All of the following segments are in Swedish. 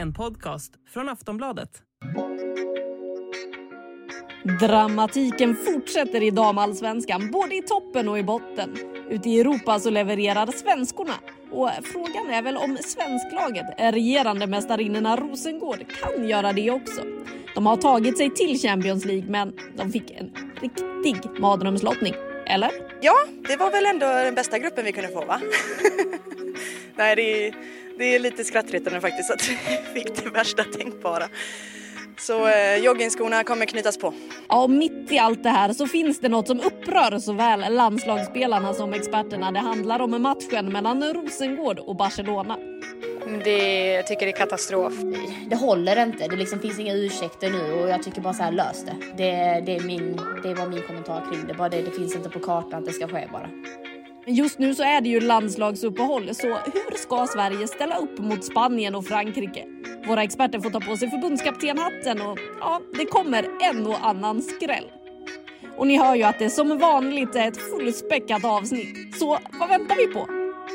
En podcast från Aftonbladet. Dramatiken fortsätter i damallsvenskan, både i toppen och i botten. Ute i Europa så levererar svenskorna. Och frågan är väl om svensklaget, regerande mästarinnorna Rosengård, kan göra det också. De har tagit sig till Champions League, men de fick en riktig mardrömslottning. Eller? Ja, det var väl ändå den bästa gruppen vi kunde få va? Nej, det är, det är lite skrattretande faktiskt att vi fick det värsta tänkbara. Så eh, joggingskorna kommer knytas på. Ja, och mitt i allt det här så finns det något som upprör såväl landslagsspelarna som experterna. Det handlar om matchen mellan Rosengård och Barcelona. Det, jag tycker det är katastrof. Det håller inte. Det liksom finns inga ursäkter nu och jag tycker bara så här lös det. Det, det, är min, det var min kommentar kring det. Bara det. Det finns inte på kartan att det ska ske bara. Just nu så är det ju landslagsuppehåll, så hur ska Sverige ställa upp mot Spanien och Frankrike? Våra experter får ta på sig förbundskaptenhatten och ja, det kommer en och annan skräll. Och ni hör ju att det som vanligt är ett fullspäckat avsnitt. Så vad väntar vi på?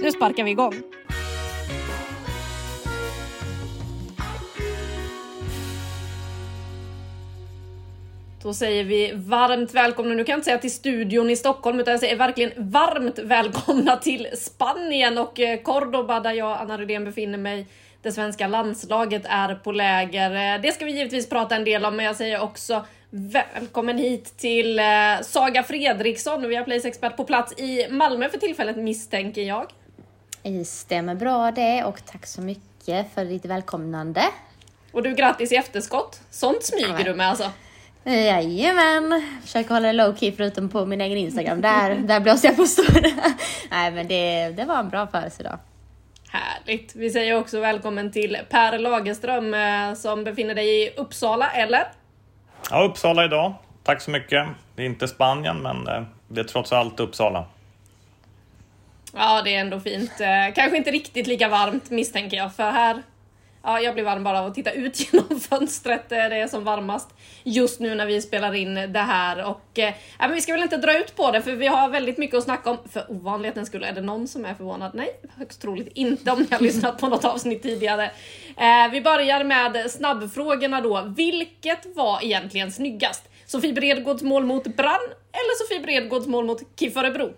Nu sparkar vi igång. Då säger vi varmt välkomna, nu kan jag inte säga till studion i Stockholm utan jag säger verkligen varmt välkomna till Spanien och eh, Cordoba där jag, Anna Rydén, befinner mig. Det svenska landslaget är på läger. Eh, det ska vi givetvis prata en del om men jag säger också välkommen hit till eh, Saga Fredriksson, Viaplays expert på plats i Malmö för tillfället misstänker jag. Det stämmer bra det och tack så mycket för ditt välkomnande. Och du grattis i efterskott. Sånt smyger du med alltså. Jajamän, försöker hålla det low key förutom på min egen Instagram. Där, där blåser jag på stora. Nej men det, det var en bra födelsedag. Härligt! Vi säger också välkommen till Per Lagerström eh, som befinner dig i Uppsala, eller? Ja, Uppsala idag. Tack så mycket. Det är inte Spanien, men eh, det är trots allt Uppsala. Ja, det är ändå fint. Eh, kanske inte riktigt lika varmt misstänker jag, för här Ja, jag blir varm bara av att titta ut genom fönstret. Eh, det är som varmast just nu när vi spelar in det här. Och eh, men vi ska väl inte dra ut på det för vi har väldigt mycket att snacka om. För ovanlighetens skull, är det någon som är förvånad? Nej, högst troligt inte om ni har lyssnat på något avsnitt tidigare. Eh, vi börjar med snabbfrågorna då. Vilket var egentligen snyggast? Sofie Bredgårds mål mot Brann eller Sofie Bredgårds mål mot KIF Örebro?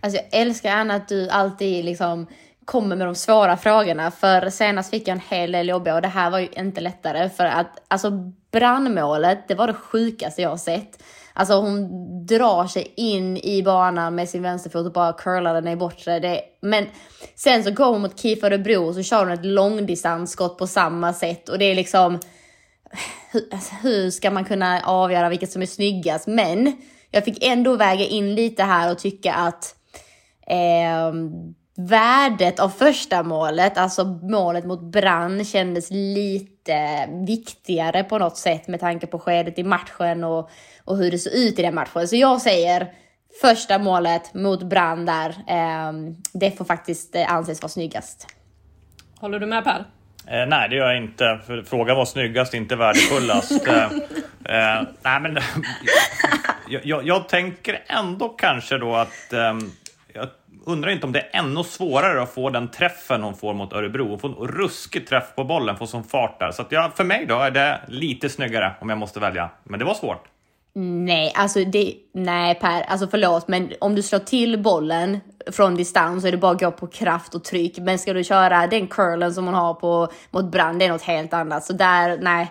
Alltså jag älskar Anna att du alltid liksom kommer med de svåra frågorna. För senast fick jag en hel del jobbiga och det här var ju inte lättare. För att alltså brandmålet, det var det sjukaste jag har sett. Alltså hon drar sig in i banan med sin vänsterfot och bara curlar den i bortre. Det, men sen så går hon mot KIF Örebro och så kör hon ett långdistansskott på samma sätt. Och det är liksom... Hur, alltså, hur ska man kunna avgöra vilket som är snyggast? Men jag fick ändå väga in lite här och tycka att eh, värdet av första målet, alltså målet mot Brann, kändes lite viktigare på något sätt med tanke på skedet i matchen och, och hur det såg ut i den matchen. Så jag säger första målet mot Brann där, eh, det får faktiskt eh, anses vara snyggast. Håller du med Per? Eh, nej, det gör jag inte. För frågan var snyggast, inte värdefullast. eh, eh, nej, men jag, jag, jag, tänker ändå kanske då att ehm, jag undrar inte om det är ännu svårare att få den träffen hon får mot Örebro. Hon får en ruskig träff på bollen, får sån fart där. Så att ja, för mig då är det lite snyggare om jag måste välja. Men det var svårt. Nej, alltså det, nej Per, alltså förlåt, men om du slår till bollen från distans så är det bara att gå på kraft och tryck. Men ska du köra den curlen som hon har på, mot Brand, det är något helt annat. Så där, nej,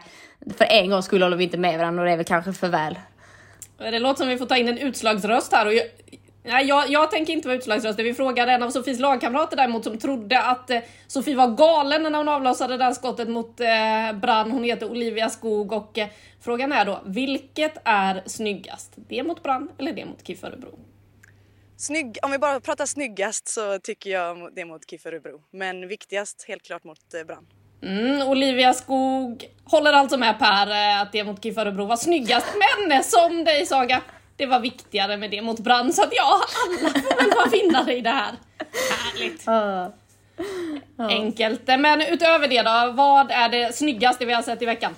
för en gång skulle håller vi inte med varandra och det är väl kanske för väl. Det låter som vi får ta in en utslagsröst här och jag, Nej, jag, jag tänker inte vara utslagsröst. Vi frågade en av Sofies lagkamrater däremot som trodde att eh, Sofie var galen när hon avlossade det där skottet mot eh, Brann. Hon heter Olivia Skog och eh, frågan är då vilket är snyggast? Det mot Brann eller det mot KIF Örebro? snygg, om vi bara pratar snyggast så tycker jag det mot KIF Örebro. Men viktigast helt klart mot eh, Brann. Mm, Olivia Skog håller alltså med Per eh, att det mot KIF Örebro var snyggast, men som dig Saga, det var viktigare med det mot Brann, så att ja, alla får väl vara vinnare i det här. Härligt. Enkelt. Men utöver det då, vad är det snyggaste vi har sett i veckan?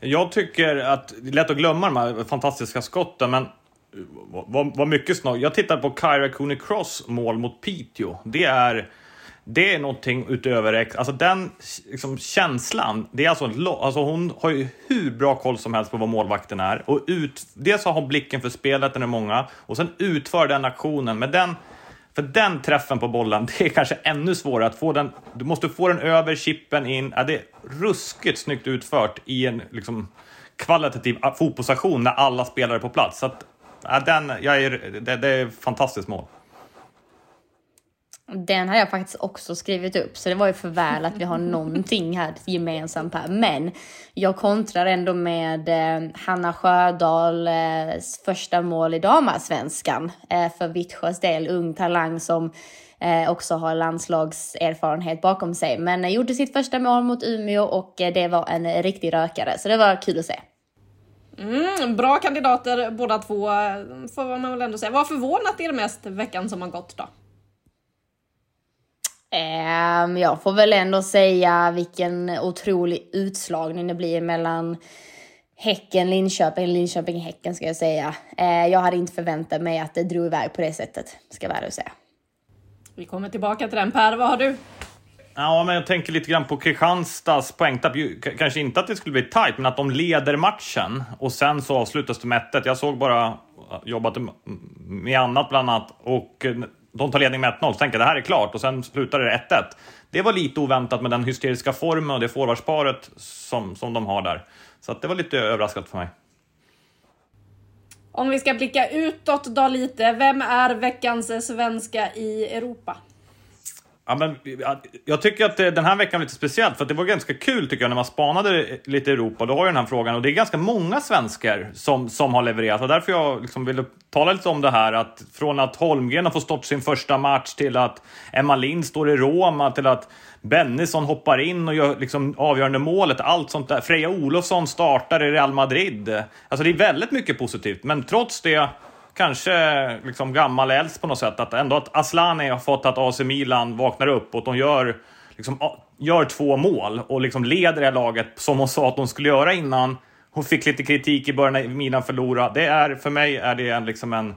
Jag tycker att det är lätt att glömma de här fantastiska skotten, men vad, vad mycket snart. Jag tittar på Kyra Cooney Cross mål mot Piteå. Det är, det är någonting utöver... Alltså den liksom, känslan. Det är alltså, alltså hon har ju hur bra koll som helst på vad målvakten är. Och ut, dels har hon blicken för spelet, den är många. Och sen utför den aktionen med den för den träffen på bollen, det är kanske ännu svårare att få den. Du måste få den över chippen in. Ja, det är ruskigt snyggt utfört i en liksom, kvalitativ fotbollsaktion när alla spelare är på plats. Så att, ja, den, jag är, det, det är ett fantastiskt mål. Den har jag faktiskt också skrivit upp, så det var ju för väl att vi har någonting här gemensamt här. Men jag kontrar ändå med eh, Hanna Sjödahls första mål i damallsvenskan eh, för Vittsjös del. Ung talang som eh, också har landslagserfarenhet bakom sig. Men eh, gjorde sitt första mål mot Umeå och eh, det var en riktig rökare, så det var kul att se. Mm, bra kandidater båda två, får man väl ändå säga. Vad förvånat er mest veckan som har gått då? Um, jag får väl ändå säga vilken otrolig utslagning det blir mellan Häcken, Linköping, Linköping, Häcken ska jag säga. Uh, jag hade inte förväntat mig att det drog iväg på det sättet, ska jag vara säga. Vi kommer tillbaka till den. Per, vad har du? Ja, men jag tänker lite grann på Kristianstads poängtapp. Kanske inte att det skulle bli tight, men att de leder matchen och sen så avslutas det med 1 Jag såg bara, jobbat med annat bland annat, och de tar ledning med 1-0, så tänker jag det här är klart och sen slutar det 1-1. Det var lite oväntat med den hysteriska formen och det forwardsparet som, som de har där. Så det var lite överraskat för mig. Om vi ska blicka utåt då lite, vem är veckans svenska i Europa? Ja, men, jag tycker att eh, den här veckan var lite speciell, för att det var ganska kul tycker jag när man spanade lite i Europa. Då har ju den här frågan och det är ganska många svenskar som, som har levererat och därför jag liksom ville tala lite om det här att från att Holmgren har fått stått sin första match till att Emma Lind står i Roma till att Bennison hoppar in och gör liksom avgörande målet. Allt sånt där. Freja Olofsson startar i Real Madrid. Alltså det är väldigt mycket positivt, men trots det kanske liksom gammal äldst på något sätt. Att ändå att Aslani har fått att AC Milan vaknar upp och att de gör, liksom, gör två mål och liksom leder det här laget som hon sa att de skulle göra innan. Hon fick lite kritik i början när Milan förlorade. Det är, för mig är det en, liksom en...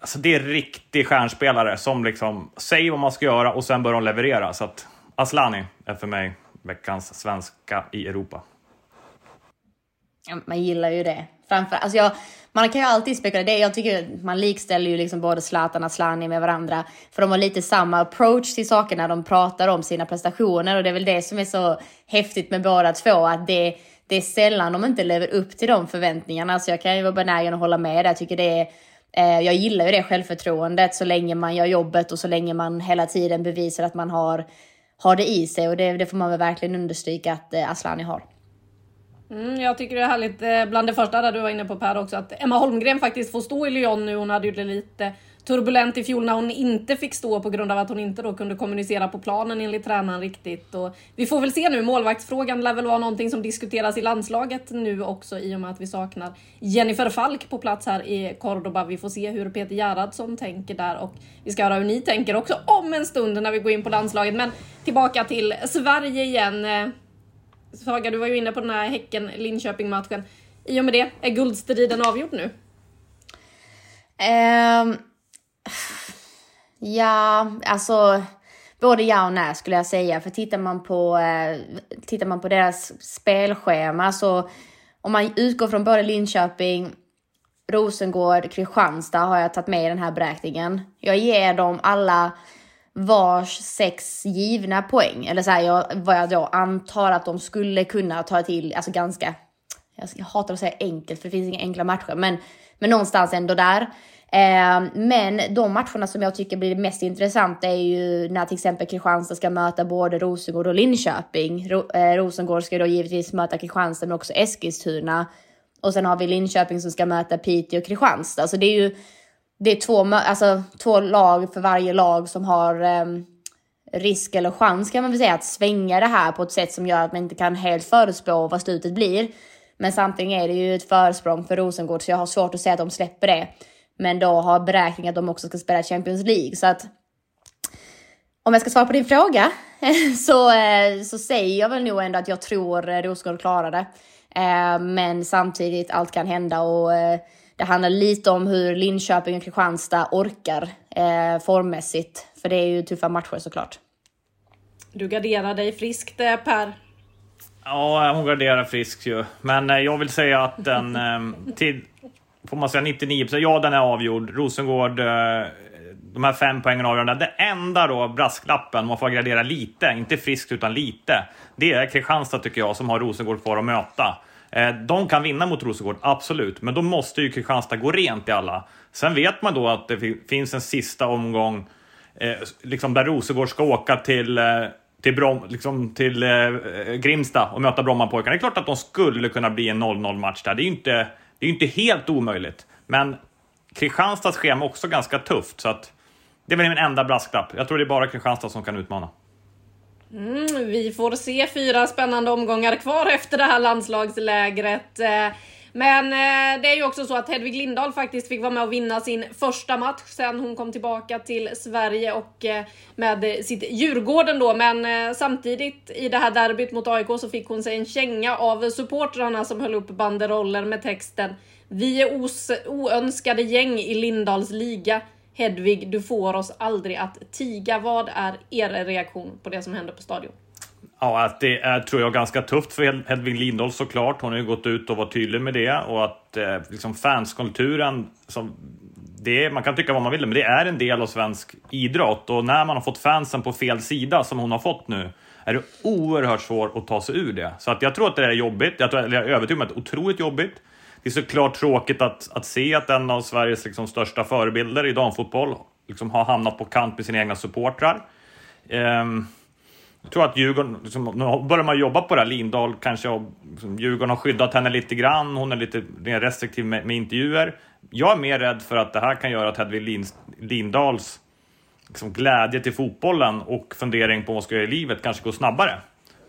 Alltså det är riktig stjärnspelare som liksom säger vad man ska göra och sen börjar de leverera. Så att Aslani är för mig veckans svenska i Europa. Man gillar ju det. Framför, alltså jag, man kan ju alltid spekulera. Det, jag tycker man likställer ju liksom både Zlatan och Asllani med varandra. För de har lite samma approach till saker när de pratar om sina prestationer. Och det är väl det som är så häftigt med båda två. Att det, det är sällan de inte lever upp till de förväntningarna. Så jag kan ju vara benägen att hålla med. Jag tycker det är eh, jag gillar ju det självförtroendet så länge man gör jobbet och så länge man hela tiden bevisar att man har, har det i sig. Och det, det får man väl verkligen understryka att eh, Asllani har. Mm, jag tycker det är härligt, eh, bland det första där du var inne på Per också, att Emma Holmgren faktiskt får stå i Lyon nu. Hon hade ju det lite turbulent i fjol när hon inte fick stå på grund av att hon inte då kunde kommunicera på planen enligt tränaren riktigt. Och vi får väl se nu, målvaktsfrågan lär väl vara någonting som diskuteras i landslaget nu också i och med att vi saknar Jennifer Falk på plats här i Cordoba. Vi får se hur Peter Gerhardsson tänker där och vi ska höra hur ni tänker också om en stund när vi går in på landslaget. Men tillbaka till Sverige igen. Eh, Saga, du var ju inne på den här Häcken-Linköping-matchen. I och med det, är guldstriden avgjord nu? Um, ja, alltså både ja och nej skulle jag säga. För tittar man på, eh, tittar man på deras spelschema så om man utgår från både Linköping, Rosengård, Kristianstad har jag tagit med i den här beräkningen. Jag ger dem alla vars sex givna poäng. Eller så här, jag, vad jag då antar att de skulle kunna ta till, alltså ganska, jag hatar att säga enkelt för det finns inga enkla matcher, men, men någonstans ändå där. Eh, men de matcherna som jag tycker blir mest intressanta är ju när till exempel Kristianstad ska möta både Rosengård och Linköping. Ro, eh, Rosengård ska då givetvis möta Kristianstad men också Eskilstuna. Och sen har vi Linköping som ska möta Piteå och Kristianstad. Så det är ju det är två, alltså, två lag för varje lag som har eh, risk eller chans kan man väl säga att svänga det här på ett sätt som gör att man inte kan helt förutspå vad slutet blir. Men samtidigt är det ju ett försprång för Rosengård så jag har svårt att säga att de släpper det. Men då har beräkning att de också ska spela Champions League så att om jag ska svara på din fråga så, eh, så säger jag väl nog ändå att jag tror eh, Rosengård klarar det. Eh, men samtidigt, allt kan hända och det handlar lite om hur Linköping och Kristianstad orkar formmässigt. För det är ju tuffa matcher såklart. Du garderar dig friskt Per. Ja, hon garderar friskt ju. Men jag vill säga att den till, får man säga 99 ja den är avgjord. Rosengård de här fem poängen avgörande. Det enda då, brasklappen, man får gradera lite, inte friskt utan lite, det är Kristianstad tycker jag som har Rosengård kvar att möta. Eh, de kan vinna mot Rosengård, absolut, men då måste ju Kristianstad gå rent i alla. Sen vet man då att det finns en sista omgång eh, liksom där Rosengård ska åka till eh, till, Brom, liksom till eh, eh, Grimsta och möta Brommapojkarna. Det är klart att de skulle kunna bli en 0-0 match där. Det är ju inte, det är inte helt omöjligt. Men Kristianstads schema är också ganska tufft, så att det är väl min enda brasklapp. Jag tror det är bara Kristianstad som kan utmana. Mm, vi får se fyra spännande omgångar kvar efter det här landslagslägret. Eh, men eh, det är ju också så att Hedvig Lindahl faktiskt fick vara med och vinna sin första match sen hon kom tillbaka till Sverige och eh, med sitt Djurgården då. Men samtidigt i det här derbyt mot AIK så fick hon sig en känga av supportrarna som höll upp banderoller med texten Vi är oönskade gäng i Lindahls liga. Hedvig, du får oss aldrig att tiga. Vad är er reaktion på det som händer på stadion? Ja, att det är tror jag ganska tufft för Hedvig Lindahl såklart. Hon har ju gått ut och varit tydlig med det och att eh, liksom fanskulturen som det, man kan tycka vad man vill, men det är en del av svensk idrott och när man har fått fansen på fel sida som hon har fått nu är det oerhört svårt att ta sig ur det. Så att jag tror att det är jobbigt. Jag, tror, jag är övertygad om att det är otroligt jobbigt. Det är såklart tråkigt att, att se att en av Sveriges liksom, största förebilder i damfotboll liksom, har hamnat på kant med sina egna supportrar. Um, jag tror att Djurgården, liksom, nu börjar man jobba på det här, Lindahl kanske har, liksom, Djurgården har skyddat henne lite grann, hon är lite mer restriktiv med, med intervjuer. Jag är mer rädd för att det här kan göra att Hedvig Lindahls liksom, glädje till fotbollen och fundering på vad hon ska göra i livet kanske går snabbare.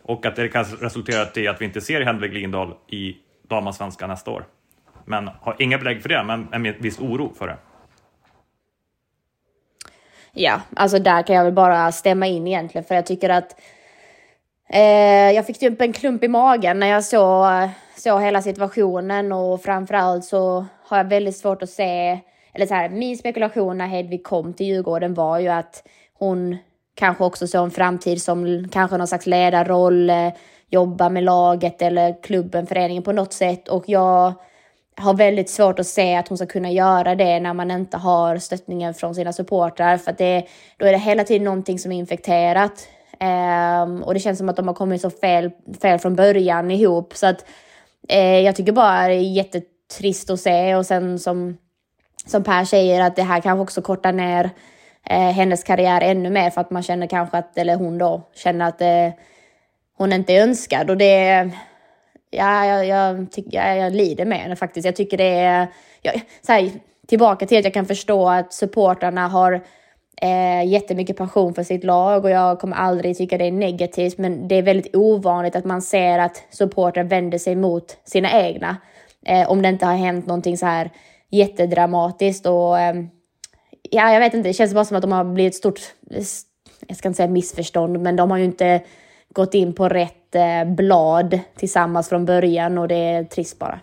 Och att det kan resultera i att vi inte ser Hedvig Lindahl i damallsvenskan nästa år. Men har inga belägg för det, men en viss oro för det. Ja, alltså där kan jag väl bara stämma in egentligen, för jag tycker att eh, jag fick typ en klump i magen när jag såg, såg hela situationen och framförallt så har jag väldigt svårt att se, eller så här, min spekulation när Hedvig kom till Djurgården var ju att hon kanske också såg en framtid som kanske någon slags ledarroll, eh, jobba med laget eller klubben, föreningen på något sätt och jag har väldigt svårt att se att hon ska kunna göra det när man inte har stöttningen från sina supportrar för att det, då är det hela tiden någonting som är infekterat. Um, och det känns som att de har kommit så fel, fel från början ihop så att eh, jag tycker bara det är jättetrist att se och sen som, som Per säger att det här kanske också kortar ner eh, hennes karriär ännu mer för att man känner kanske att, eller hon då, känner att eh, hon inte är önskad och det ja, jag, jag, tycker, ja, jag lider med henne faktiskt. Jag tycker det är... Jag, så här, tillbaka till att jag kan förstå att supportrarna har eh, jättemycket passion för sitt lag och jag kommer aldrig tycka det är negativt men det är väldigt ovanligt att man ser att supportrar vänder sig mot sina egna. Eh, om det inte har hänt någonting så här jättedramatiskt och eh, ja, jag vet inte, det känns bara som att de har blivit ett stort, jag ska inte säga missförstånd, men de har ju inte gått in på rätt Eh, blad tillsammans från början och det är trist bara.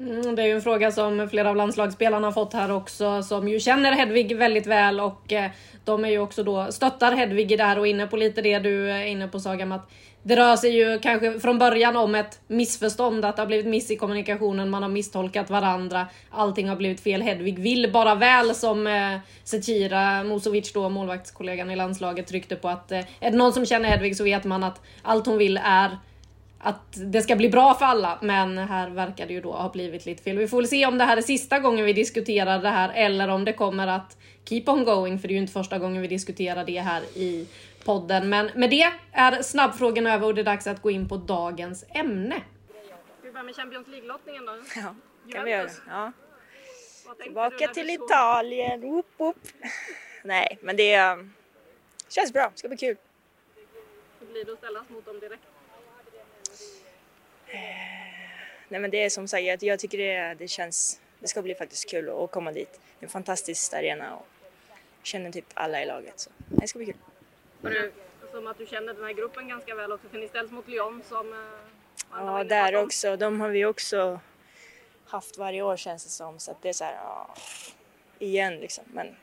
Mm, det är ju en fråga som flera av landslagsspelarna har fått här också, som ju känner Hedvig väldigt väl och eh, de är ju också då stöttar Hedvig i det här och inne på lite det du är inne på Sagam, att det rör sig ju kanske från början om ett missförstånd, att det har blivit miss i kommunikationen, man har misstolkat varandra, allting har blivit fel. Hedvig vill bara väl som eh, Zecira Musovic då, målvaktskollegan i landslaget, tryckte på att eh, är det någon som känner Hedvig så vet man att allt hon vill är att det ska bli bra för alla, men här verkar det ju då ha blivit lite fel. Vi får väl se om det här är sista gången vi diskuterar det här eller om det kommer att keep on going, för det är ju inte första gången vi diskuterar det här i podden. Men med det är snabbfrågan över och det är dags att gå in på dagens ämne. Ska vi börja med Champions League-lottningen då? Ja, kan vi göra. Ja. Tillbaka till Italien, whoop, whoop. Nej, men det eh, känns bra, det ska bli kul. Hur blir det att ställas mot dem direkt? Nej men det är som sagt, jag tycker det, det känns, det ska bli faktiskt kul att komma dit. Det är en fantastisk arena och känner typ alla i laget så det ska bli kul. Har du, som att du känner den här gruppen ganska väl också, för ni ställs mot Lyon som... eh, Ja, där också. De har vi också haft varje år känns det som. Så att det är så här, ja, igen liksom. Men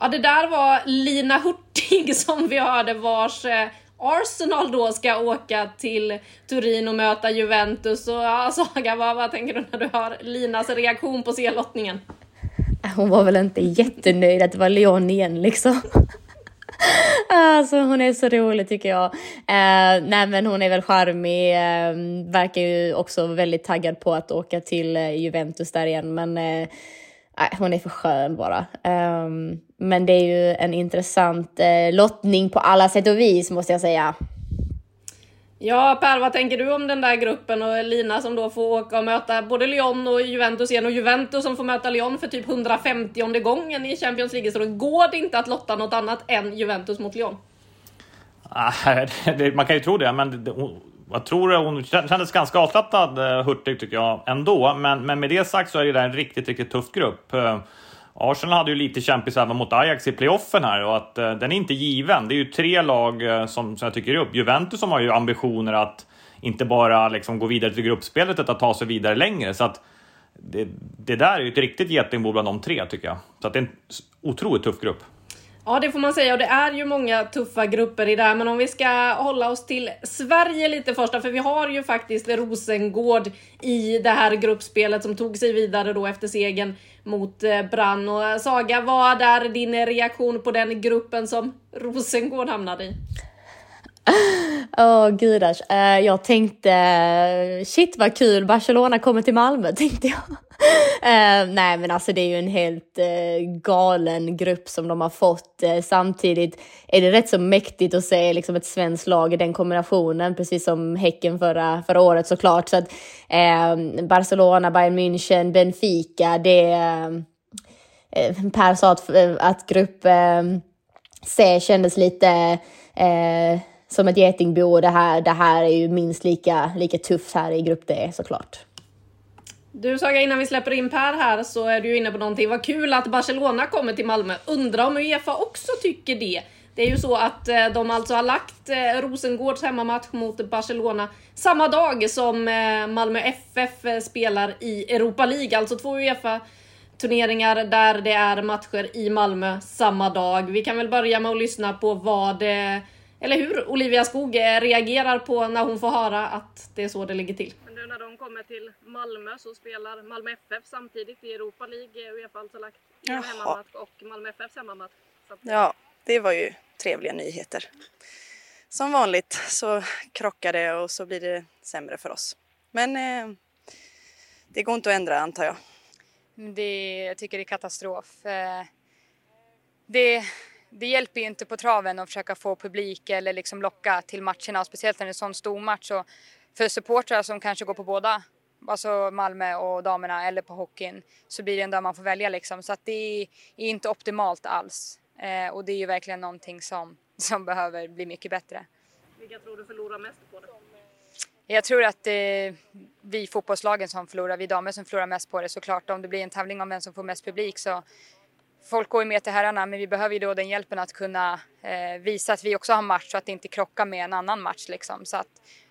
Ja, det där var Lina Hurtig som vi hörde vars eh, Arsenal då ska åka till Turin och möta Juventus. Och ja, Saga, vad, vad tänker du när du hör Linas reaktion på C-lottningen? Äh, hon var väl inte jättenöjd att det var Lyon igen liksom. Alltså hon är så rolig tycker jag. Eh, nej men hon är väl charmig, eh, verkar ju också väldigt taggad på att åka till eh, Juventus där igen men eh, nej, hon är för skön bara. Eh, men det är ju en intressant eh, lottning på alla sätt och vis måste jag säga. Ja, Per, vad tänker du om den där gruppen och Lina som då får åka och möta både Lyon och Juventus igen och Juventus som får möta Lyon för typ 150 gången i Champions League. Så då går det inte att lotta något annat än Juventus mot Lyon. Ah, Man kan ju tro det, men jag tror hon kändes ganska avslappnad, eh, Hurtig, tycker jag ändå. Men, men med det sagt så är det där en riktigt, riktigt tuff grupp. Eh, Arsenal hade ju lite kämpigt även mot Ajax i playoffen här och att eh, den är inte given. Det är ju tre lag som, som jag tycker är upp. Juventus som har ju ambitioner att inte bara liksom gå vidare till gruppspelet utan ta sig vidare längre. Så att det, det där är ju ett riktigt getingbo bland de tre tycker jag. Så att det är en otroligt tuff grupp. Ja, det får man säga och det är ju många tuffa grupper i det här. Men om vi ska hålla oss till Sverige lite först, för vi har ju faktiskt Rosengård i det här gruppspelet som tog sig vidare då efter segern mot eh, Brann. Och eh, Saga, vad är din reaktion på den gruppen som Rosengård hamnade i? Åh gudars. Uh, eh, jag tänkte, shit vad kul, Barcelona kommer till Malmö tänkte jag. Uh, nej men alltså det är ju en helt uh, galen grupp som de har fått. Samtidigt är det rätt så mäktigt att se liksom, ett svenskt lag i den kombinationen, precis som Häcken förra, förra året såklart. Så att, ehm, Barcelona, Bayern München, Benfica, det... Eh, per sa att, att grupp C kändes lite som ett getingbo och det här, det här är ju minst lika, lika tufft här i grupp D såklart. Du Saga, innan vi släpper in Per här så är du ju inne på någonting. Vad kul att Barcelona kommer till Malmö. Undrar om Uefa också tycker det. Det är ju så att eh, de alltså har lagt eh, Rosengårds hemmamatch mot Barcelona samma dag som eh, Malmö FF spelar i Europa League. Alltså två Uefa turneringar där det är matcher i Malmö samma dag. Vi kan väl börja med att lyssna på vad, eller hur Olivia Skog eh, reagerar på när hon får höra att det är så det ligger till. Men nu när de kommer till Malmö så spelar Malmö FF samtidigt i Europa League. Uefa har alltså lagt Jaha. hemmamatch och Malmö FFs hemmamatch. Ja, det var ju trevliga nyheter. Som vanligt så krockar det och så blir det sämre för oss. Men eh, det går inte att ändra antar jag. Det, jag tycker det är katastrof. Eh, Det, det hjälper ju inte på traven att försöka få publik eller liksom locka till matcherna, speciellt när det är en sån stor match. Och för supportrar som kanske går på båda, alltså Malmö och damerna eller på hockeyn, så blir det ändå man får välja liksom. Så att det är inte optimalt alls. Eh, Och det är ju verkligen någonting som, som behöver bli mycket bättre. vilka tror du förlorar mest på det? Jag tror att är vi fotbollslagen som förlorar, vi damer som förlorar mest på det såklart. Om det blir en tävling om vem som får mest publik så folk går ju med till herrarna men vi behöver ju då den hjälpen att kunna eh, visa att vi också har match så att det inte krockar med en annan match liksom. Så att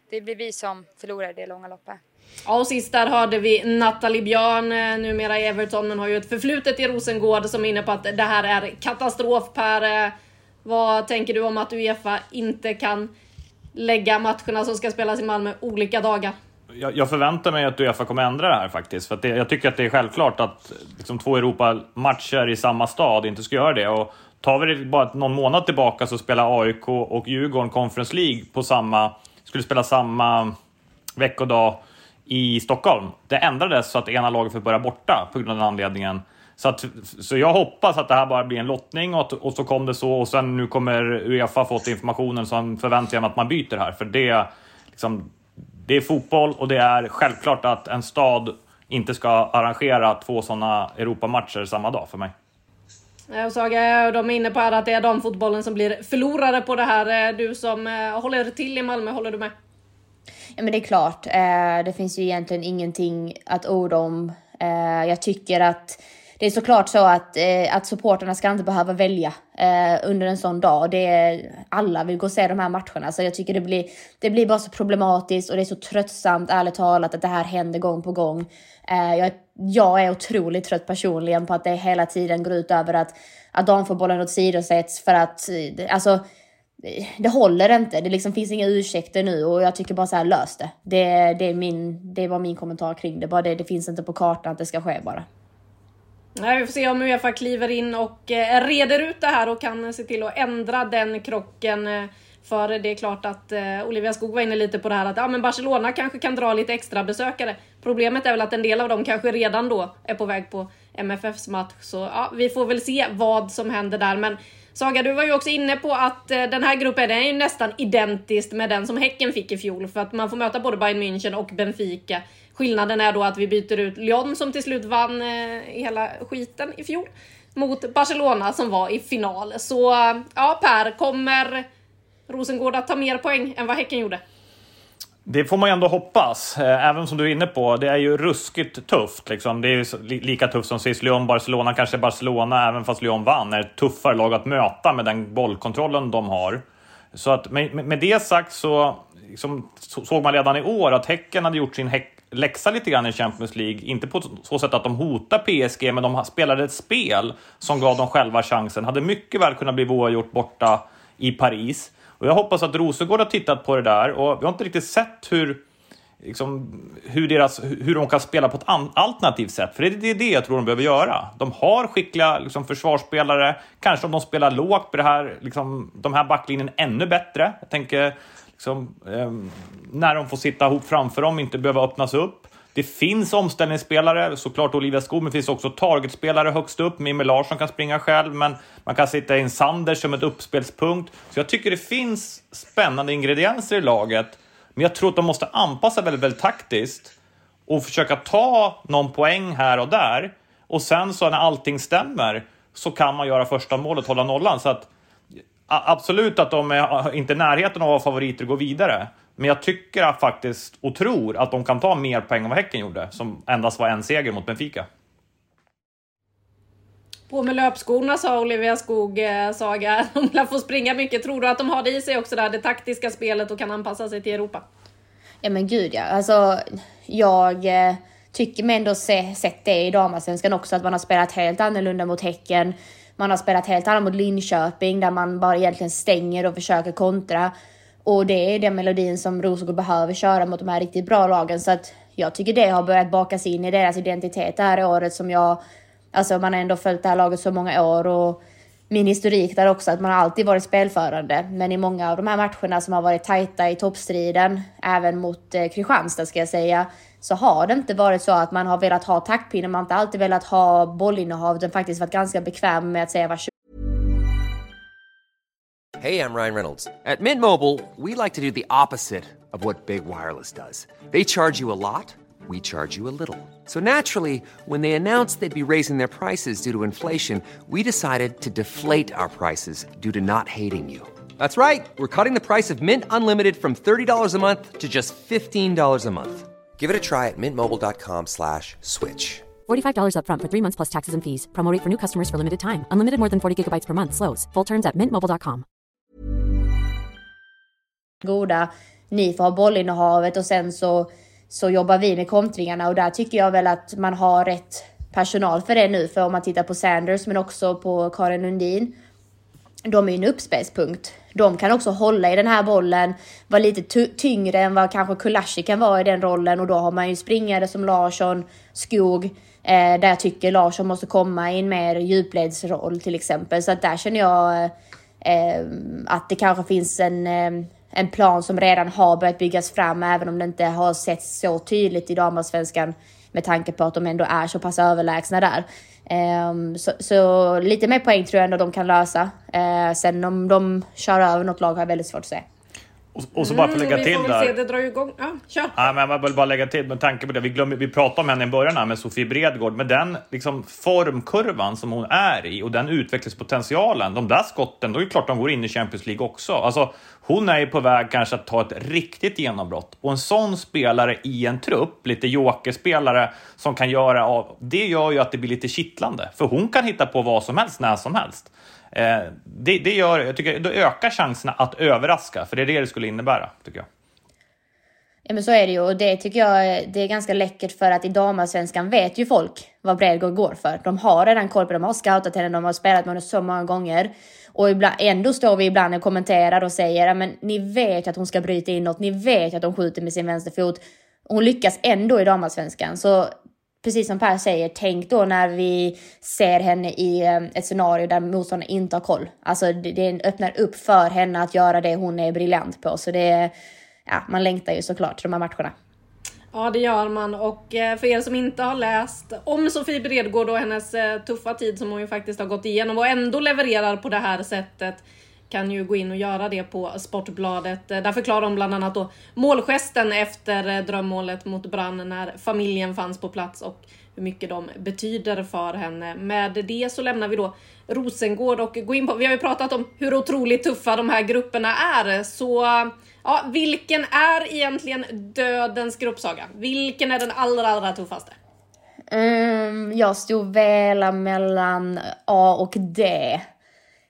det blir vi som förlorar i det långa loppet. Ja, och sist där hörde vi Nathalie Björn, eh, numera i Everton, men har ju ett förflutet i Rosengård som är inne på att det här är katastrof. Per, eh, vad tänker du om att Uefa inte kan lägga matcherna som ska spelas i Malmö olika dagar? Jag, jag förväntar mig att Uefa kommer ändra det här faktiskt. För att det, jag tycker att det är självklart att liksom, två Europa-matcher i samma stad inte ska göra det. Och tar vi det bara någon månad tillbaka så spelar AIK och Djurgården Conference League på samma... Skulle spela samma veckodag i Stockholm. Det ändrades så att ena laget får börja borta på grund av den anledningen. Så, att, så jag hoppas att det här bara blir en lottning och, att, och så kom det så och sen nu kommer Uefa fått informationen så förväntar jag mig att man byter här. För det, liksom, det är fotboll och det är självklart att en stad inte ska arrangera två sådana Europamatcher samma dag för mig. Och Saga, de är inne på att det är damfotbollen som blir förlorare på det här. Du som håller till i Malmö, håller du med? Ja men det är klart. Det finns ju egentligen ingenting att orda om. Jag tycker att det är såklart så att, eh, att supporterna ska inte behöva välja eh, under en sån dag. Det är, alla vill gå och se de här matcherna. Så jag tycker det blir, det blir bara så problematiskt och det är så tröttsamt, ärligt talat, att det här händer gång på gång. Eh, jag, jag är otroligt trött personligen på att det hela tiden går ut över att, att damfotbollen åsidosätts för att, eh, alltså, eh, det håller inte. Det liksom finns inga ursäkter nu och jag tycker bara så här, lös det. Det, det, är min, det var min kommentar kring det. Bara det, det finns inte på kartan att det ska ske bara. Nej, vi får se om Uefa kliver in och eh, reder ut det här och kan se till att ändra den krocken. Eh, för det är klart att eh, Olivia Skog var inne lite på det här att ja, men Barcelona kanske kan dra lite extra besökare. Problemet är väl att en del av dem kanske redan då är på väg på MFFs match. Så ja, vi får väl se vad som händer där. Men Saga, du var ju också inne på att eh, den här gruppen är ju nästan identisk med den som Häcken fick i fjol. För att man får möta både Bayern München och Benfica. Skillnaden är då att vi byter ut Lyon som till slut vann eh, hela skiten i fjol mot Barcelona som var i final. Så ja, Per, kommer Rosengård att ta mer poäng än vad Häcken gjorde? Det får man ju ändå hoppas. Eh, även som du är inne på, det är ju ruskigt tufft. Liksom. Det är ju lika tufft som sist. Lyon-Barcelona, kanske Barcelona, även fast Lyon vann, är ett tuffare lag att möta med den bollkontrollen de har. Så att med, med det sagt så liksom, såg man redan i år att Häcken hade gjort sin häck läxa lite grann i Champions League. Inte på så sätt att de hotar PSG, men de spelade ett spel som gav dem själva chansen. Hade mycket väl kunnat bli oavgjort borta i Paris. Och jag hoppas att Rosengård har tittat på det där och vi har inte riktigt sett hur, liksom, hur, deras, hur de kan spela på ett alternativt sätt. För det är det jag tror de behöver göra. De har skickliga liksom, försvarsspelare. Kanske om de spelar lågt blir det här, liksom, de här backlinjen ännu bättre. Jag tänker liksom, eh, när de får sitta ihop framför dem, inte behöva öppnas upp. Det finns omställningsspelare, såklart Olivia Skog, men det finns också targetspelare högst upp. Mimmi Larsson kan springa själv, men man kan sitta in Sanders som ett uppspelspunkt. Så jag tycker det finns spännande ingredienser i laget, men jag tror att de måste anpassa väldigt, väldigt taktiskt och försöka ta någon poäng här och där. Och sen så när allting stämmer så kan man göra första målet, hålla nollan. Så att absolut att de är inte i närheten av att vara favoriter och gå vidare. Men jag tycker faktiskt och tror att de kan ta mer poäng än vad Häcken gjorde, som endast var en seger mot Benfica. På med löpskorna sa Olivia Skog, eh, Saga. De lär få springa mycket. Tror du att de har det i sig också, där, det taktiska spelet och kan anpassa sig till Europa? Ja men gud ja. Alltså, jag eh, tycker mig ändå se, sett det i damallsvenskan också, att man har spelat helt annorlunda mot Häcken. Man har spelat helt annat mot Linköping där man bara egentligen stänger och försöker kontra. Och det är den melodin som Rosengård behöver köra mot de här riktigt bra lagen. Så att jag tycker det har börjat bakas in i deras identitet det här året som jag... Alltså man har ändå följt det här laget så många år och min historik där också att man har alltid varit spelförande. Men i många av de här matcherna som har varit tajta i toppstriden, även mot eh, Kristianstad ska jag säga, så har det inte varit så att man har velat ha man har inte alltid velat ha bollinnehav, utan faktiskt varit ganska bekväm med att säga. Hej, jag Ryan Reynolds. At Mint Mobile, we like to do the opposite of what Big Wireless does. They charge you a lot, we charge you a little. So naturally, when they announced they'd be raising their prices due to inflation, we decided to deflate our prices due to not hating you. That's right. We're cutting the price of Mint Unlimited from $30 a month to just $15 a month. Give it a try at mintmobile.com slash switch. $45 upfront for three months plus taxes and fees. Promote for new customers for limited time. Unlimited more than 40 gigabytes per month. Slows. Full terms at mintmobile.com. Goda, ni får ha bollinnehavet och sen så, så jobbar vi med kontringarna och där tycker jag väl att man har rätt personal för det nu. För om man tittar på Sanders men också på Karin Lundin. De är ju en uppspelspunkt de kan också hålla i den här bollen, vara lite tyngre än vad kanske Kulashi kan vara i den rollen och då har man ju springare som Larsson, Skog, eh, där jag tycker Larsson måste komma i en mer djupledsroll till exempel. Så att där känner jag eh, att det kanske finns en, eh, en plan som redan har börjat byggas fram, även om det inte har setts så tydligt i damallsvenskan med tanke på att de ändå är så pass överlägsna där. Um, så, så, lite mer poäng tror jag ändå de kan lösa. Uh, sen om de kör över något lag har jag väldigt svårt att se. Och, och så bara för att lägga Mm, till där. se, det drar ju igång. Ja, kör. Ja, men jag vill bara lägga till med tanke på det. Vi, glömde, vi pratade om henne i början här med Sofie Bredgård. Med den liksom, formkurvan som hon är i och den utvecklingspotentialen. De där skotten, då är det klart de går in i Champions League också. Alltså, hon är ju på väg kanske att ta ett riktigt genombrott. Och en sån spelare i en trupp, lite jokerspelare som kan göra av... Det gör ju att det blir lite kittlande. För hon kan hitta på vad som helst, när som helst. Eh, det, det gör, jag tycker, då ökar chanserna att överraska, för det är det det skulle innebära, tycker jag. Ja men så är det ju och det tycker jag det är ganska läckert för att i damallsvenskan vet ju folk vad Bredgård går för. De har redan koll på det, de har scoutat henne, de har spelat med henne så många gånger. Och ibland, ändå står vi ibland och kommenterar och säger men ni vet att hon ska bryta inåt, ni vet att hon skjuter med sin vänsterfot. Hon lyckas ändå i damallsvenskan. Så precis som Per säger, tänk då när vi ser henne i ehm, ett scenario där motståndaren inte har koll. Alltså det, det öppnar upp för henne att göra det hon är briljant på. Så det, ja, man längtar ju såklart till de här matcherna. Ja, det gör man. Och eh, för er som inte har läst om Sofie Bredgård och hennes eh, tuffa tid som hon ju faktiskt har gått igenom och ändå levererar på det här sättet kan ju gå in och göra det på Sportbladet. Eh, där förklarar de bland annat då målgesten efter drömmålet mot Brann när familjen fanns på plats och hur mycket de betyder för henne. Med det så lämnar vi då Rosengård och går in på, vi har ju pratat om hur otroligt tuffa de här grupperna är, så ja, vilken är egentligen dödens gruppsaga? Vilken är den allra, allra tuffaste? Um, jag stod väl mellan A och D.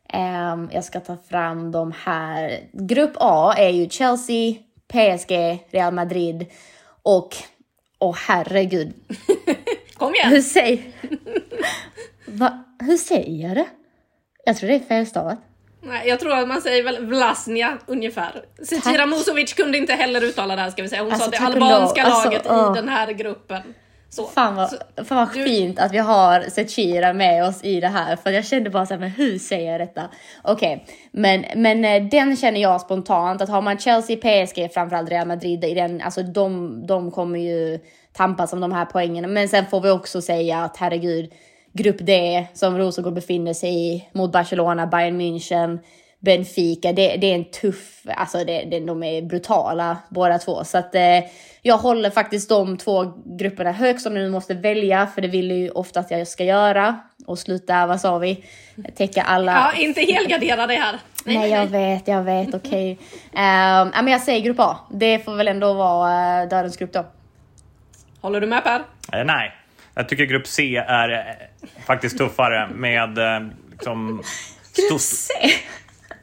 Ehm, jag ska ta fram de här. Grupp A är ju Chelsea, PSG, Real Madrid och... Åh herregud. Kom Hur igen! säger... Va? Hur säger jag det? Jag tror det är felstavat. Nej, jag tror att man säger väl Vlasnia ungefär. Zecira Musovic kunde inte heller uttala det här ska vi säga. Hon Alltså, sa det albanska lov. Alltså, laget åh. i den här gruppen. Så. Fan vad, Så- fan vad du- fint att vi har Zecira med oss i det här. För jag kände bara såhär, men hur säger jag detta? Okej, men, men eh, den känner jag spontant att har man Chelsea, PSG, framförallt Real Madrid i den, alltså de, de kommer ju tampas om de här poängen. Men sen får vi också säga att herregud, grupp D som Rosengård befinner sig i mot Barcelona, Bayern München, Benfica, det, det är en tuff, alltså det, det, de är brutala båda två. Så att eh, jag håller faktiskt de två grupperna högst om jag nu måste välja, för det vill ju ofta att jag ska göra. Och sluta, vad sa vi, täcka alla. Ja, inte helgardera dig här. Nej, jag vet, jag vet, okej. Ehm, ja, men jag säger grupp A. Det får väl ändå vara uh, dödens grupp då. Håller du med Per? Eh, nej, jag tycker grupp C är eh, faktiskt tuffare med eh, liksom... Grupp C?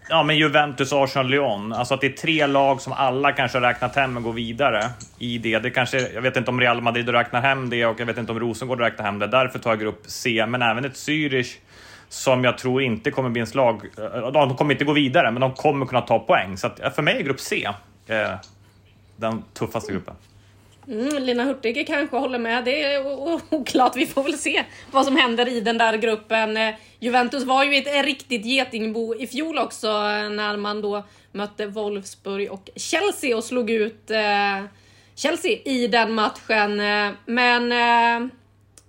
Ja, men Juventus, Arsenal, Lyon. Alltså att det är tre lag som alla kanske har räknat hem och går vidare i det. det kanske, jag vet inte om Real Madrid räknar hem det och jag vet inte om Rosengård räknar hem det. Därför tar jag grupp C, men även ett Zürich som jag tror inte kommer bli en slag... eh, De kommer inte gå vidare, men de kommer kunna ta poäng. Så att, för mig är grupp C eh, den tuffaste gruppen. Mm, Lina Hurtig kanske håller med. Det är oklart. Vi får väl se vad som händer i den där gruppen. Eh, Juventus var ju ett riktigt getingbo i fjol också eh, när man då mötte Wolfsburg och Chelsea och slog ut eh, Chelsea i den matchen. Men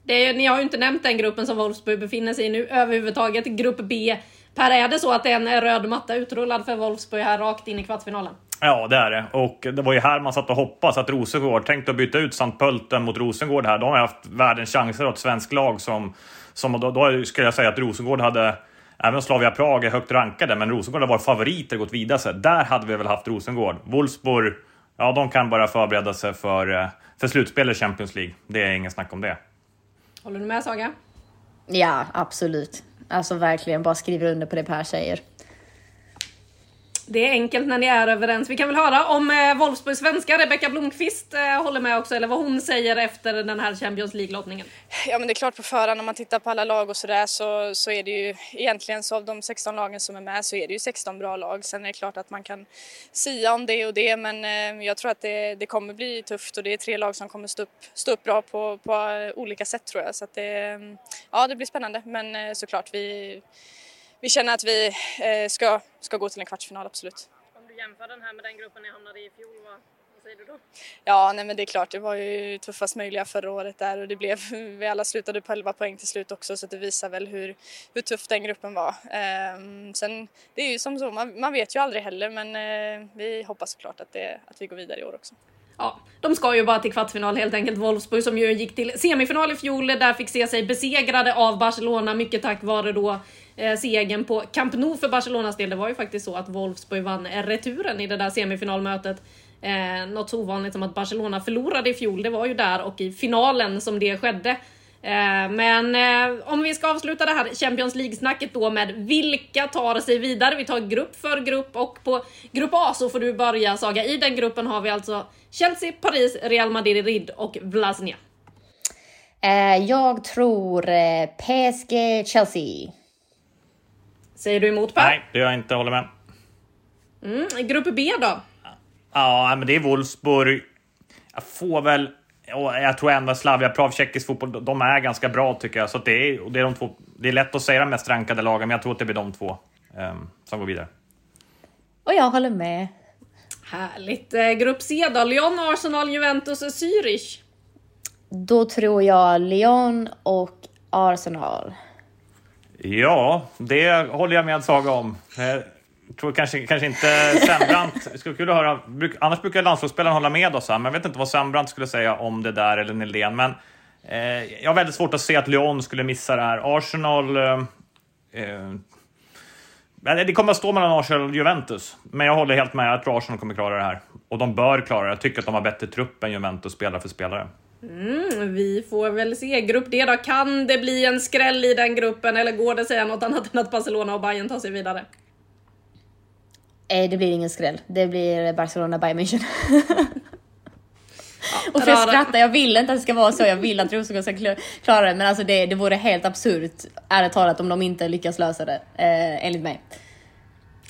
det är, ni har ju inte nämnt den gruppen som Wolfsburg befinner sig i nu överhuvudtaget. Grupp B. Per, är det så att det är en röd matta utrullad för Wolfsburg här rakt in i kvartsfinalen? Ja, det är det. Och det var ju här man satt och hoppades att Rosengård tänkte att byta ut Sant Pölten mot Rosengård här. De har haft världens chanser åt svensk lag som... som då, då skulle jag säga att Rosengård hade... Även Slavia Prag är högt rankade, men Rosengård har varit favoriter och gått vidare. Så där hade vi väl haft Rosengård. Wolfsburg, ja de kan bara förbereda sig för, eh, för slutspel i Champions League. Det är ingen snack om det. Håller du med Saga? Ja, absolut. Alltså verkligen, bara skriver under på det Per säger. Det är enkelt när ni är överens. Vi kan väl höra om eh, Wolfsburgs svenska Rebecka Blomqvist eh, håller med också, eller vad hon säger efter den här Champions League-lottningen. Ja men det är klart på förhand om man tittar på alla lag och sådär så, så är det ju egentligen så av de 16 lagen som är med så är det ju 16 bra lag. Sen är det klart att man kan sia om det och det men eh, jag tror att det, det kommer bli tufft och det är tre lag som kommer stå upp, stå upp bra på, på eh, olika sätt tror jag. Så att det, mm, ja, det blir spännande men eh, såklart vi, vi känner att vi eh, ska, ska gå till en kvartsfinal absolut. Om du jämför den här med den gruppen ni hamnade i i fjol, vad, säger du då? Ja, nej men det är klart, det var ju tuffast möjliga förra året där och det blev, vi alla slutade på 11 poäng till slut också så det visar väl hur, hur tuff den gruppen var. Ehm, sen, det är ju som så, man, man vet ju aldrig heller men eh, vi hoppas såklart att, det, att vi går vidare i år också. Ja, de ska ju bara till kvartsfinal helt enkelt. Wolfsburg som ju gick till semifinal i fjol, där fick se sig besegrade av Barcelona, mycket tack vare då eh, segern på Camp Nou för Barcelonas del. Det var ju faktiskt så att Wolfsburg vann eh, returen i det där semifinalmötet. Eh, något så ovanligt som att Barcelona förlorade i fjol, det var ju där och i finalen som det skedde. Eh, men eh, om vi ska avsluta det här Champions League-snacket då med vilka tar sig vidare? Vi tar grupp för grupp och på grupp A så får du börja Saga. I den gruppen har vi alltså Chelsea, Paris, Real Madrid och Vlasnia. Eh, jag tror PSG Chelsea. Säger du emot Per? Nej, det gör jag inte. Håller med. Mm, grupp B då? Ja, men det är Wolfsburg. Jag får väl... och Jag tror ändå Slavia Prav, tjeckisk fotboll, de är ganska bra tycker jag. Så att det, är, och det, är de två, det är lätt att säga de mest rankade lagen, men jag tror att det blir de två um, som går vidare. Och jag håller med. Härligt. Eh, grupp C då? Lyon, Arsenal, Juventus och Zürich. Då tror jag Lyon och Arsenal. Ja, det håller jag med Saga om. Tror kanske, kanske inte Sembrant... Det skulle kul att höra. Annars brukar landslagsspelaren hålla med oss här, men jag vet inte vad Sembrant skulle säga om det där eller Nildén. Men eh, jag har väldigt svårt att se att Lyon skulle missa det här. Arsenal... Eh, eh, det kommer att stå mellan Arsenal och Juventus, men jag håller helt med. Jag tror Arsenal kommer klara det här. Och de bör klara det. Jag tycker att de har bättre trupp än Juventus, spelare för spelare. Mm, vi får väl se. Grupp D då, kan det bli en skräll i den gruppen eller går det att säga något annat än att Barcelona och Bayern tar sig vidare? Nej, det blir ingen skräll. Det blir Barcelona Bayern München. och för jag skrattar, jag vill inte att det ska vara så. Jag vill att Rosengård ska klara det, men alltså det, det vore helt absurt, ärligt talat, om de inte lyckas lösa det, eh, enligt mig.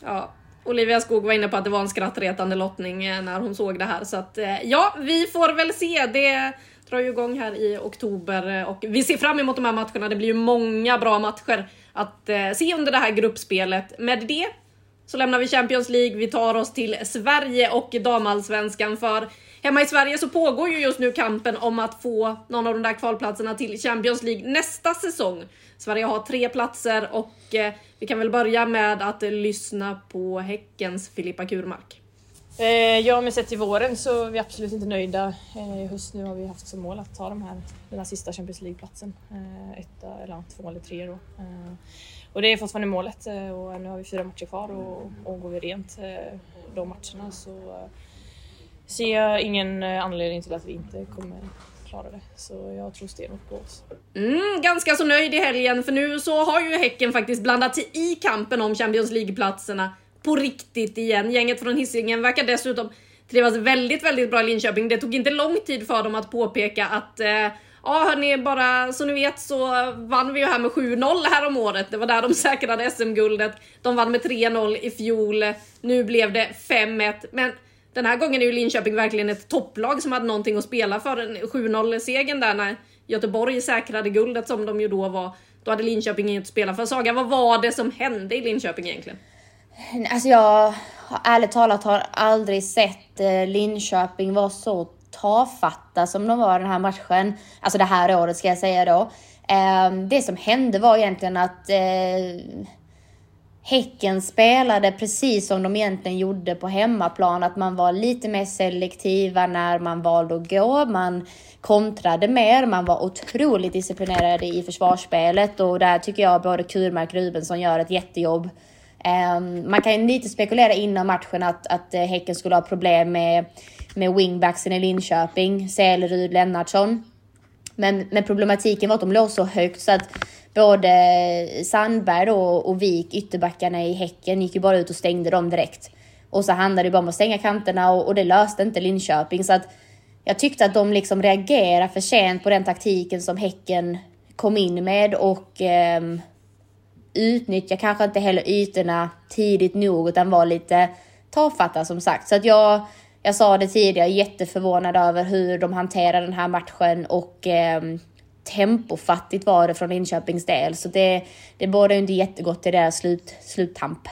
Ja, Olivia Skog var inne på att det var en skrattretande lottning eh, när hon såg det här, så att eh, ja, vi får väl se. Det drar ju igång här i oktober och vi ser fram emot de här matcherna. Det blir ju många bra matcher att eh, se under det här gruppspelet. Med det så lämnar vi Champions League. Vi tar oss till Sverige och damallsvenskan för hemma i Sverige så pågår ju just nu kampen om att få någon av de där kvalplatserna till Champions League nästa säsong. Sverige har tre platser och eh, vi kan väl börja med att lyssna på Häckens Filippa Kurmark. Eh, ja, men sett till våren så är vi absolut inte nöjda. Eh, I höst nu har vi haft som mål att ta de här, den här sista Champions League-platsen. Eh, Etta, eller två eller tre då. Och det är fortfarande målet och nu har vi fyra matcher kvar och, och går vi rent de matcherna så ser jag ingen anledning till att vi inte kommer klara det. Så jag tror stenhårt på oss. Mm, ganska så nöjd i helgen för nu så har ju Häcken faktiskt blandat sig i kampen om Champions League-platserna på riktigt igen. Gänget från Hisingen verkar dessutom trivas väldigt, väldigt bra i Linköping. Det tog inte lång tid för dem att påpeka att eh, Ja hörni, bara så ni vet så vann vi ju här med 7-0 här om året. Det var där de säkrade SM-guldet. De vann med 3-0 i fjol. Nu blev det 5-1. Men den här gången är ju Linköping verkligen ett topplag som hade någonting att spela för. 7-0 segern där när Göteborg säkrade guldet som de ju då var. Då hade Linköping inget att spela för. Saga, vad var det som hände i Linköping egentligen? Alltså jag ärligt talat har aldrig sett eh, Linköping vara så tafatta som de var den här matchen. Alltså det här året ska jag säga då. Ehm, det som hände var egentligen att eh, Häcken spelade precis som de egentligen gjorde på hemmaplan, att man var lite mer selektiva när man valde att gå. Man kontrade mer, man var otroligt disciplinerade i försvarsspelet och där tycker jag både Kurmark och Rubensson gör ett jättejobb. Um, man kan ju lite spekulera innan matchen att, att eh, Häcken skulle ha problem med med wingbacksen i Linköping, Selerud, Lennartsson. Men, men problematiken var att de låg så högt så att både Sandberg och, och Vik, ytterbackarna i Häcken, gick ju bara ut och stängde dem direkt. Och så handlade det bara om att stänga kanterna och, och det löste inte Linköping. Så att jag tyckte att de liksom reagerade för sent på den taktiken som Häcken kom in med och eh, utnyttja kanske inte heller ytorna tidigt nog utan var lite tafatta som sagt. Så att jag, jag sa det tidigare, jätteförvånad över hur de hanterar den här matchen och eh, tempofattigt var det från Linköpings del. Så det, det bådar inte jättegott i deras slut, sluttamp.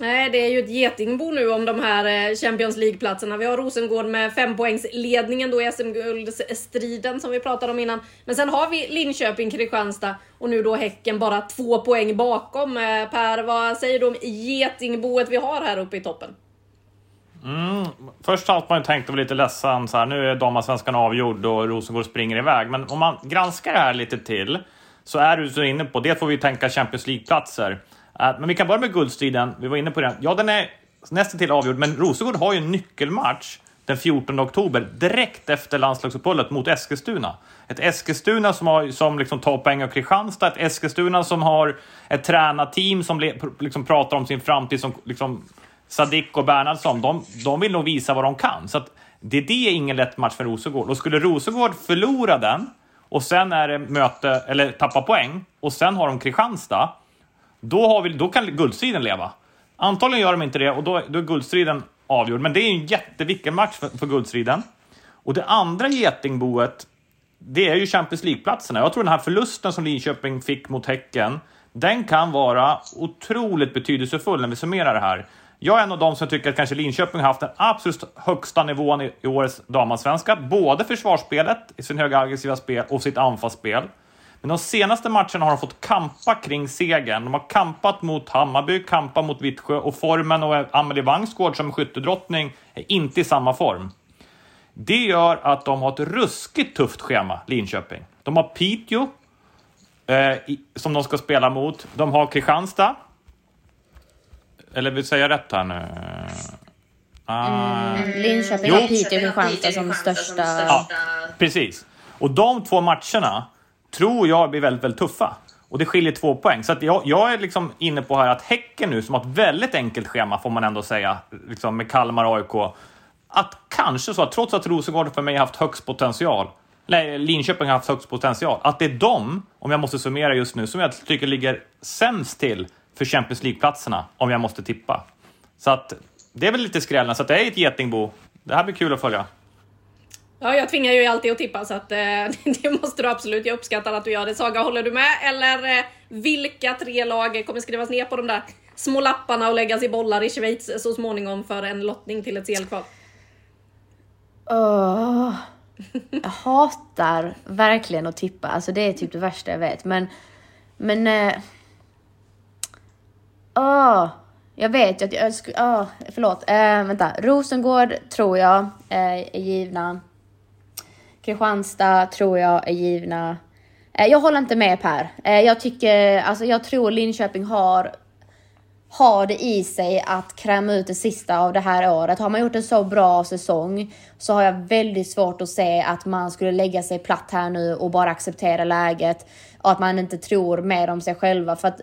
Nej, det är ju ett getingbo nu om de här eh, Champions League-platserna. Vi har Rosengård med fempoängsledningen då i SM-guldstriden som vi pratade om innan. Men sen har vi Linköping, Kristianstad och nu då Häcken bara två poäng bakom. Eh, per, vad säger du om getingboet vi har här uppe i toppen? Mm. Först har man ju tänkt att vara lite ledsen, så här, nu är damallsvenskan avgjord och Rosengård springer iväg. Men om man granskar det här lite till så är du så inne på, det får vi tänka Champions League-platser. Eh, men vi kan börja med guldstriden, vi var inne på den. Ja, den är nästan till avgjord, men Rosengård har ju en nyckelmatch den 14 oktober, direkt efter landslagsuppehållet mot Eskilstuna. Ett Eskilstuna som, har, som liksom tar poäng av Kristianstad, ett Eskilstuna som har ett tränarteam som liksom pratar om sin framtid som liksom Sadik och Bernhardsson, de, de vill nog visa vad de kan. Så att det, det är ingen lätt match för Rosengård. Och skulle Rosengård förlora den och sen är det möte, eller tappa poäng, och sen har de Kristianstad, då, har vi, då kan guldstriden leva. Antagligen gör de inte det och då, då är guldstriden avgjord. Men det är en jätteviktig match för, för guldstriden. Och det andra getingboet, det är ju Champions League-platserna. Jag tror den här förlusten som Linköping fick mot Häcken, den kan vara otroligt betydelsefull när vi summerar det här. Jag är en av dem som tycker att kanske Linköping har haft den absolut högsta nivån i, årets damallsvenska. Både försvarsspelet, i sin höga aggressiva spel, och sitt anfallsspel. Men de senaste matcherna har de fått kampa kring segern. De har kampat mot Hammarby, kampat mot Vittsjö och formen och Amelie Vangsgård som skyttedrottning är inte i samma form. Det gör att de har ett ruskigt tufft schema, Linköping. De har Piteå, eh, som de ska spela mot. De har Kristianstad, eller vill säga rätt här nu? Uh, mm, Linköping har Piteå och Kristianstad som största... Ja, precis. Och de två matcherna tror jag blir väldigt, väldigt tuffa. Och det skiljer två poäng. Så jag, jag, är liksom inne på här att Häcken nu, som har ett väldigt enkelt schema får man ändå säga, liksom med Kalmar och AIK, att kanske så att trots att Rosengård för mig har haft högst potential, nej, Linköping har haft högst potential, att det är de, om jag måste summera just nu, som jag tycker ligger sämst till för Champions League-platserna om jag måste tippa. Så att det är väl lite skrällen, så att det är ett getingbo. Det här blir kul att följa. Ja, jag tvingar ju alltid att tippa så att eh, det måste du absolut. Jag uppskattar att du gör det. Saga, håller du med? Eller eh, vilka tre lag kommer skrivas ner på de där små lapparna och läggas i bollar i Schweiz så småningom för en lottning till ett CL-kval? Oh, jag hatar verkligen att tippa. Alltså det är typ det värsta jag vet. Men, men eh, oh. jag vet ju att jag skulle... Förlåt. Eh, vänta. Rosengård tror jag eh, är givna. Kristianstad tror jag är givna. Eh, jag håller inte med Per. Eh, jag tycker, alltså jag tror Linköping har har det i sig att kräma ut det sista av det här året. Har man gjort en så bra säsong så har jag väldigt svårt att se att man skulle lägga sig platt här nu och bara acceptera läget och att man inte tror mer om sig själva. För att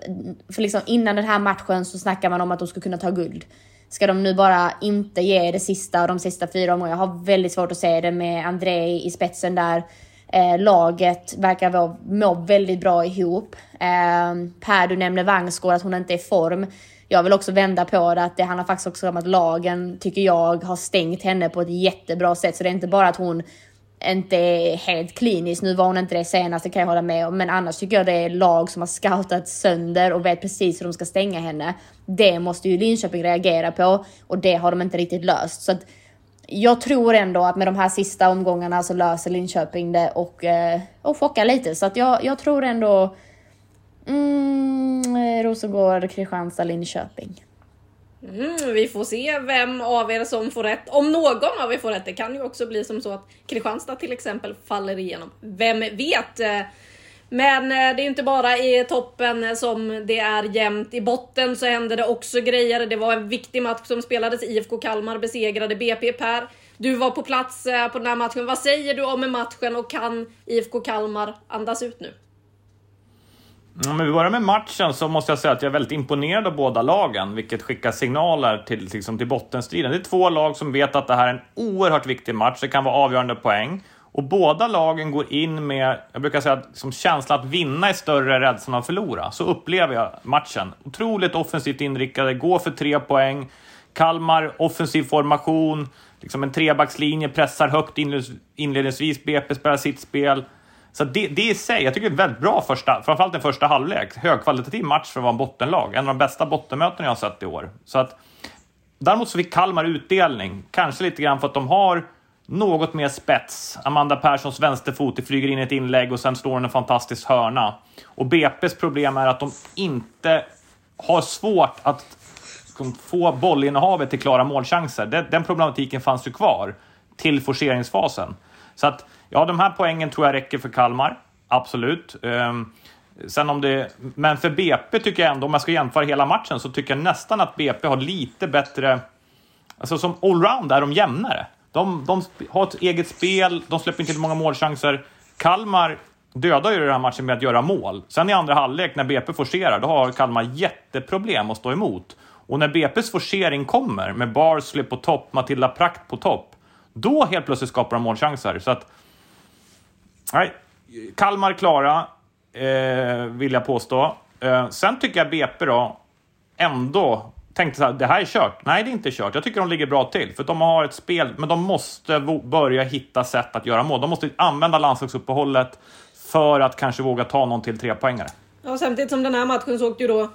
för liksom innan den här matchen så snackar man om att de skulle kunna ta guld. Ska de nu bara inte ge det sista och de sista fyra omgångarna? Jag har väldigt svårt att se det med André i spetsen där. Eh, laget verkar vara, må väldigt bra ihop. Eh, per, du nämner Vangsgård, att hon inte är i form. Jag vill också vända på det, att det handlar faktiskt också om att lagen, tycker jag, har stängt henne på ett jättebra sätt. Så det är inte bara att hon inte är helt kliniskt. Nu var hon inte det senaste kan jag hålla med om, men annars tycker jag det är lag som har scoutat sönder och vet precis hur de ska stänga henne. Det måste ju Linköping reagera på och det har de inte riktigt löst. Så att jag tror ändå att med de här sista omgångarna så löser Linköping det och, eh, och chockar lite. Så att jag, jag tror ändå mm, Rosengård, Kristianstad, Linköping. Mm, vi får se vem av er som får rätt. Om någon av er får rätt. Det kan ju också bli som så att Kristianstad till exempel faller igenom. Vem vet? Men eh, det är inte bara i toppen som det är jämnt. I botten så händer det också grejer. Det var en viktig match som spelades. IFK Kalmar besegrade BP Per. Du var på plats eh, på den här matchen. Vad säger du om matchen och kan IFK Kalmar andas ut nu? Om vi börjar med matchen så måste jag säga att jag är väldigt imponerad av båda lagen, vilket skickar signaler till, liksom, till bottenstriden. Det är två lag som vet att det här är en oerhört viktig match, det kan vara avgörande poäng. Och båda lagen går in med, jag brukar säga, som känslan att vinna är större än rädslan att förlora. Så upplever jag matchen. Otroligt offensivt inriktade, går för tre poäng. Kalmar, offensiv formation, liksom en trebackslinje, pressar högt inledningsvis, BP spelar sitt spel. Så det, det i sig, jag tycker det är väldigt bra första, framförallt den första halvlek. Högkvalitativ match för att vara en bottenlag. En av de bästa bottenmötena jag har sett i år. Så att, däremot så fick Kalmar utdelning. Kanske lite grann för att de har något mer spets. Amanda Perssons vänsterfot flyger in ett inlägg och sen slår hon en fantastisk hörna. Och BP's problem är att de inte har svårt att liksom få bollinnehavet till klara målchanser. Den, den problematiken fanns ju kvar till forceringsfasen. Så att, ja, de här poängen tror jag räcker för Kalmar. Absolut. Um, sen om det, men för BP tycker jag ändå, om jag ska jämföra hela matchen, så tycker jag nästan att BP har lite bättre... Alltså som allround är de jämnare. De, de har ett eget spel, de släpper inte många målchanser. Kalmar dödar ju den här matchen med att göra mål. Sen i andra halvlek, när BP forcerar, då har Kalmar jätteproblem att stå emot. Och när BP's forcering kommer, med Barsley på topp, Matilda Prakt på topp, då helt plötsligt skapar de målchanser. Så att... Nej, Kalmar klara, eh, vill jag påstå. Eh, sen tycker jag BP då ändå tänkte så här, det här är kört. Nej, det är inte kört. Jag tycker de ligger bra till, för de har ett spel, men de måste börja hitta sätt att göra mål. De måste använda landslagsuppehållet för att kanske våga ta någon till trepoängare. Ja, samtidigt som den här matchen så åkte ju då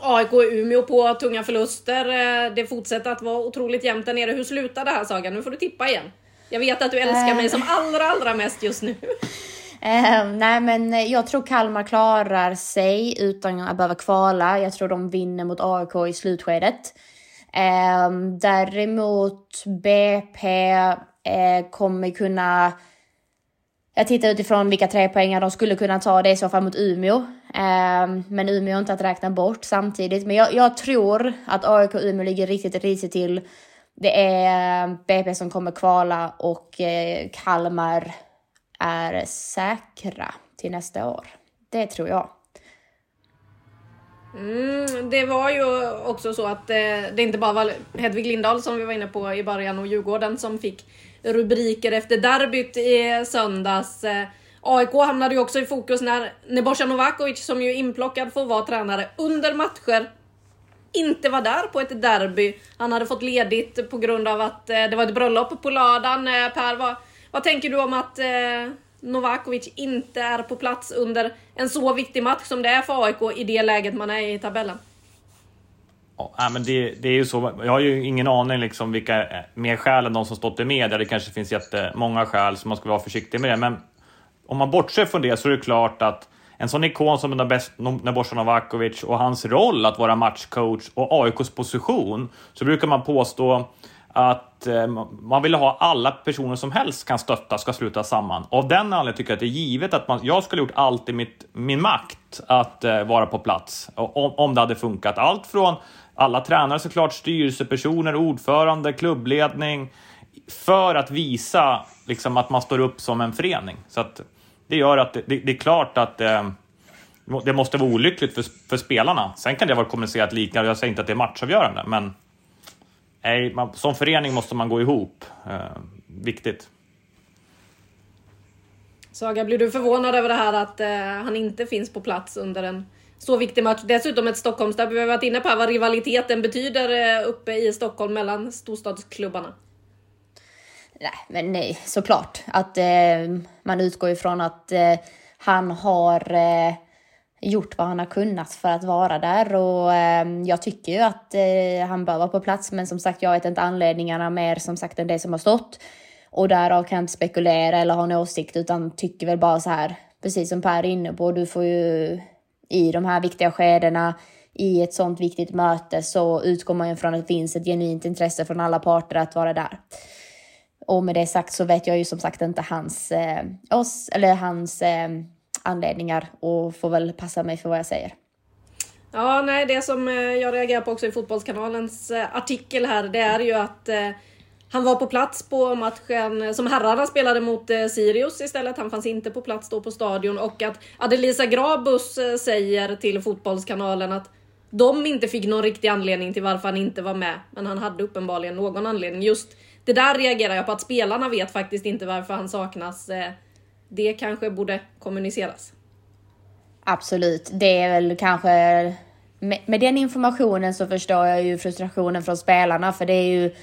AIK och Umeå på tunga förluster. Eh, det fortsätter att vara otroligt jämnt där nere. Hur slutar det här Saga? Nu får du tippa igen. Jag vet att du älskar mig som allra, allra mest just nu. Eh, nej, men jag tror Kalmar klarar sig utan att behöva kvala. Jag tror de vinner mot AIK i slutskedet. Eh, däremot BP eh, kommer kunna... Jag tittar utifrån vilka tre poängar de skulle kunna ta det i så fall mot Umeå. Eh, men Umeå är inte att räkna bort samtidigt. Men jag, jag tror att AIK och Umeå ligger riktigt risigt till. Det är BP som kommer kvala och eh, Kalmar är säkra till nästa år. Det tror jag. Mm, det var ju också så att eh, det inte bara var Hedvig Lindahl som vi var inne på i början och Djurgården som fick rubriker efter derbyt i söndags. Eh, AIK hamnade ju också i fokus när Nebojsa Novakovic som ju är inplockad för att vara tränare under matcher inte var där på ett derby. Han hade fått ledigt på grund av att eh, det var ett bröllop på lördagen. Eh, per, vad, vad tänker du om att eh, Novakovic inte är på plats under en så viktig match som det är för AIK i det läget man är i tabellen? Ja, men det, det är ju så. Jag har ju ingen aning liksom vilka eh, mer skäl än de som stått i media. Det kanske finns jättemånga skäl, så man ska vara försiktig med det. Men om man bortser från det så är det klart att en sån ikon som Nebojsa Novakovic och hans roll att vara matchcoach och AIKs position, så brukar man påstå att eh, man vill ha alla personer som helst kan stötta ska sluta samman. Av den anledningen tycker jag att det är givet att man, jag skulle gjort allt i mitt, min makt att eh, vara på plats om, om det hade funkat. Allt från alla tränare såklart, styrelsepersoner, ordförande, klubbledning för att visa liksom, att man står upp som en förening. Så att, det gör att det, det är klart att eh, det måste vara olyckligt för, för spelarna. Sen kan det vara kommunicerat lika, jag säger inte att det är matchavgörande, men nej, man, som förening måste man gå ihop. Eh, viktigt. Saga, blir du förvånad över det här att eh, han inte finns på plats under en så viktig match? Dessutom ett Stockholmsderby. Vi har varit inne på vad rivaliteten betyder eh, uppe i Stockholm mellan storstadsklubbarna. Nej, men nej, såklart. Att eh, man utgår ifrån att eh, han har eh, gjort vad han har kunnat för att vara där och eh, jag tycker ju att eh, han bör vara på plats men som sagt jag vet inte anledningarna mer som sagt än det som har stått och därav kan jag inte spekulera eller ha en åsikt utan tycker väl bara så här precis som Per är inne på du får ju i de här viktiga skedena i ett sånt viktigt möte så utgår man ju från att det finns ett genuint intresse från alla parter att vara där. Och med det sagt så vet jag ju som sagt inte hans, eh, oss, eller hans eh, anledningar och får väl passa mig för vad jag säger. Ja, nej, det som eh, jag reagerar på också i Fotbollskanalens eh, artikel här, det är ju att eh, han var på plats på matchen eh, som herrarna spelade mot Sirius istället. Han fanns inte på plats då på stadion och att Adelisa Grabus säger till Fotbollskanalen att de inte fick någon riktig anledning till varför han inte var med. Men han hade uppenbarligen någon anledning. Just det där reagerar jag på, att spelarna vet faktiskt inte varför han saknas eh, det kanske borde kommuniceras. Absolut, det är väl kanske med, med den informationen så förstår jag ju frustrationen från spelarna för det är ju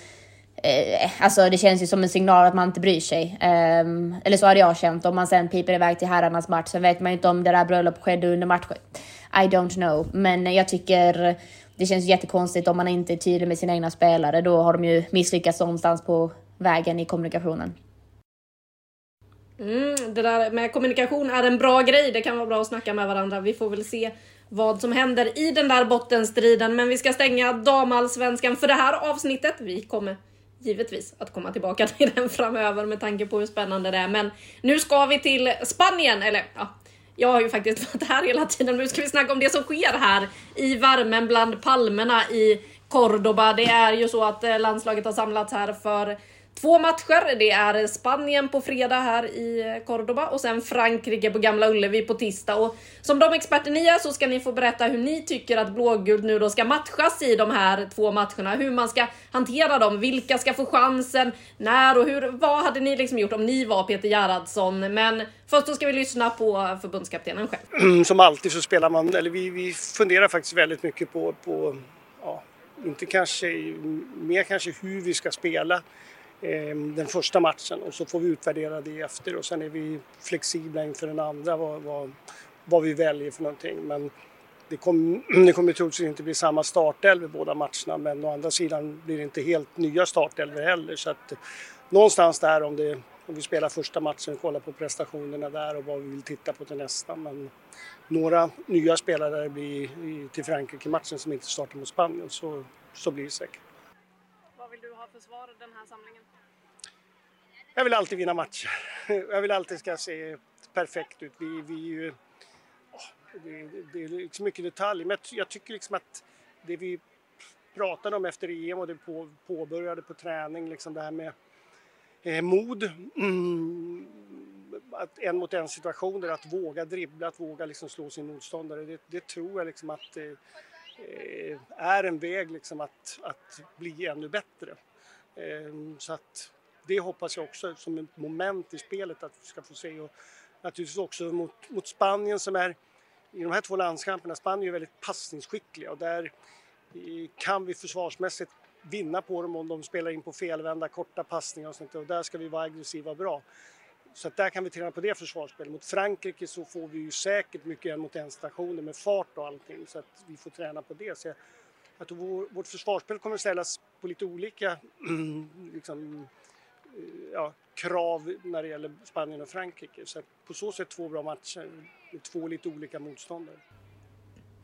Eh, alltså det känns ju som en signal att man inte bryr sig. Eh, eller så hade jag känt om man sen piper iväg till herrarnas match. Sen vet man ju inte om det där bröllopet skedde under matchen. I don't know. Men jag tycker det känns jättekonstigt om man inte är tydlig med sina egna spelare. Då har de ju misslyckats någonstans på vägen i kommunikationen. Mm, det där med kommunikation är en bra grej. Det kan vara bra att snacka med varandra. Vi får väl se vad som händer i den där bottenstriden. Men vi ska stänga damallsvenskan för det här avsnittet. Vi kommer givetvis att komma tillbaka till den framöver med tanke på hur spännande det är. Men nu ska vi till Spanien, eller ja, jag har ju faktiskt varit här hela tiden. Nu ska vi snacka om det som sker här i värmen bland palmerna i Cordoba. Det är ju så att eh, landslaget har samlats här för Två matcher, det är Spanien på fredag här i Cordoba och sen Frankrike på Gamla Ullevi på tisdag. Och som de experter ni är så ska ni få berätta hur ni tycker att blågult nu då ska matchas i de här två matcherna. Hur man ska hantera dem, vilka ska få chansen, när och hur. Vad hade ni liksom gjort om ni var Peter Gerhardsson? Men först då ska vi lyssna på förbundskaptenen själv. Som alltid så spelar man, eller vi, vi funderar faktiskt väldigt mycket på, på ja, inte kanske, mer kanske hur vi ska spela Ehm, den första matchen och så får vi utvärdera det efter och sen är vi flexibla inför den andra vad, vad, vad vi väljer för någonting. Men det, kom, det kommer troligtvis inte bli samma startelv i båda matcherna men å andra sidan blir det inte helt nya startelver heller så att någonstans där om, det, om vi spelar första matchen, och kollar på prestationerna där och vad vi vill titta på till nästa. Men några nya spelare blir till Frankrike-matchen som inte startar mot Spanien så, så blir det säkert. Vad vill du ha för svar den här samlingen? Jag vill alltid vinna matcher. Jag vill alltid ska se perfekt ut. Vi, vi, det, det är liksom mycket detaljer, men jag tycker liksom att det vi pratade om efter EM och det på, påbörjade på träning, liksom det här med eh, mod. Mm, att en mot en situationer, att våga dribbla, att våga liksom slå sin motståndare. Det, det tror jag liksom att eh Eh, är en väg liksom att, att bli ännu bättre. Ehm, så att det hoppas jag också som ett moment i spelet att vi ska få se. Och naturligtvis också mot, mot Spanien som är i de här två landskamperna, Spanien är väldigt passningsskickliga och där eh, kan vi försvarsmässigt vinna på dem om de spelar in på felvända korta passningar och sånt och där ska vi vara aggressiva och bra. Så att där kan vi träna på det försvarsspelet. Mot Frankrike så får vi ju säkert mycket en mot en stationer med fart och allting så att vi får träna på det. Så jag, jag tror vårt försvarsspel kommer att ställas på lite olika liksom, eh, ja, krav när det gäller Spanien och Frankrike. Så på så sätt två bra matcher med två lite olika motståndare.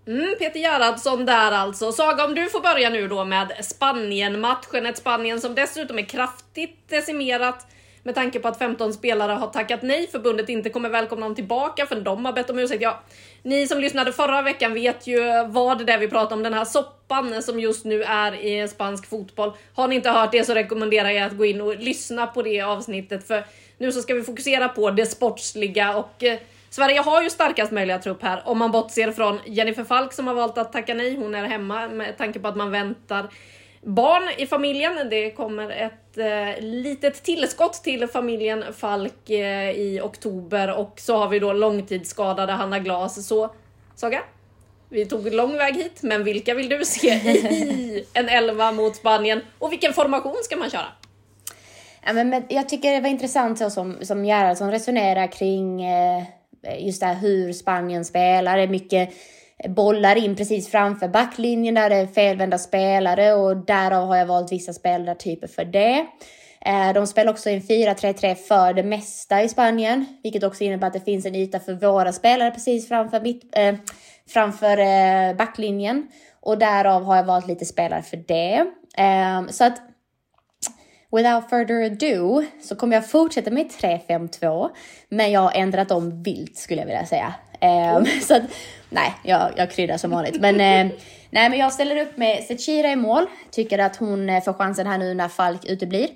Mm, Peter Gerhardsson där alltså. Saga, om du får börja nu då med Spanien-matchen. Ett Spanien som dessutom är kraftigt decimerat med tanke på att 15 spelare har tackat nej. Förbundet inte kommer välkomna dem tillbaka för de har bett om ursäkt. Ja, ni som lyssnade förra veckan vet ju vad det är vi pratar om. Den här soppan som just nu är i spansk fotboll. Har ni inte hört det så rekommenderar jag att gå in och lyssna på det avsnittet. För nu så ska vi fokusera på det sportsliga och eh, Sverige har ju starkast möjliga trupp här om man bortser från Jennifer Falk som har valt att tacka nej. Hon är hemma med tanke på att man väntar barn i familjen. Det kommer ett eh, litet tillskott till familjen Falk eh, i oktober och så har vi då långtidsskadade Hanna Glas. Så Saga, vi tog lång väg hit, men vilka vill du se i en elva mot Spanien och vilken formation ska man köra? Ja, men, men jag tycker det var intressant så som, som Gerhardsson resonerar kring eh, just det här hur Spanien spelar. Det är mycket bollar in precis framför backlinjen där det är felvända spelare och därav har jag valt vissa spelartyper för det. Eh, de spelar också en 4-3-3 för det mesta i Spanien, vilket också innebär att det finns en yta för våra spelare precis framför, mitt, eh, framför eh, backlinjen. Och därav har jag valt lite spelare för det. Eh, så att without further ado så kommer jag fortsätta med 3-5-2, men jag har ändrat om vilt skulle jag vilja säga. Um, så att, nej, jag, jag kryddar som vanligt. Men, eh, nej, men jag ställer upp med Zecira i mål. Tycker att hon eh, får chansen här nu när Falk uteblir.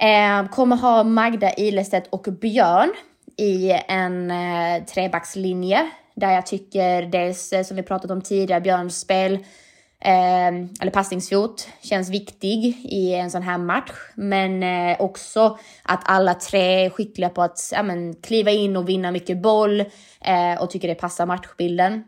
Eh, kommer ha Magda Ilestedt och Björn i en eh, trebackslinje. Där jag tycker dels, som vi pratat om tidigare, Björns spel eh, eller passningsfot känns viktig i en sån här match. Men eh, också att alla tre är skickliga på att ja, men, kliva in och vinna mycket boll eh, och tycker det passar matchbilden.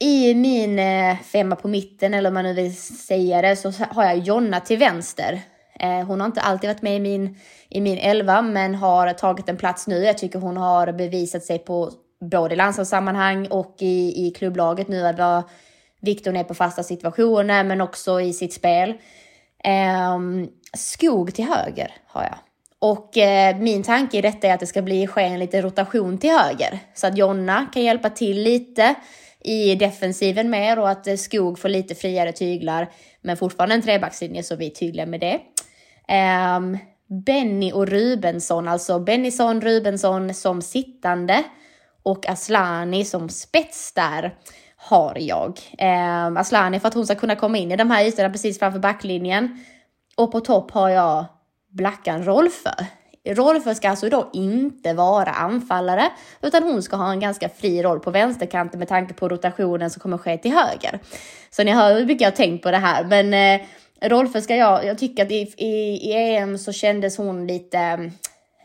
I min eh, femma på mitten, eller om man nu vill säga det, så har jag Jonna till vänster. Eh, hon har inte alltid varit med i min, i min elva, men har tagit en plats nu. Jag tycker hon har bevisat sig på både landslagssammanhang och i, i klubblaget nu. Vad Viktor är på fasta situationer, men också i sitt spel. Eh, skog till höger har jag. Och eh, min tanke i detta är att det ska bli ske en liten rotation till höger. Så att Jonna kan hjälpa till lite i defensiven mer och att eh, Skog får lite friare tyglar. Men fortfarande en trebackslinje så vi är tydliga med det. Um, Benny och Rubensson, alltså Bennison, Rubensson som sittande och Aslani som spets där har jag. Eh, Aslani för att hon ska kunna komma in i de här ytorna precis framför backlinjen. Och på topp har jag Blackan Rolfö. Rolfö ska alltså då inte vara anfallare, utan hon ska ha en ganska fri roll på vänsterkanten med tanke på rotationen som kommer ske till höger. Så ni hör hur mycket jag har tänkt på det här, men eh, Rolfö ska jag, jag tycker att i, i, i EM så kändes hon lite,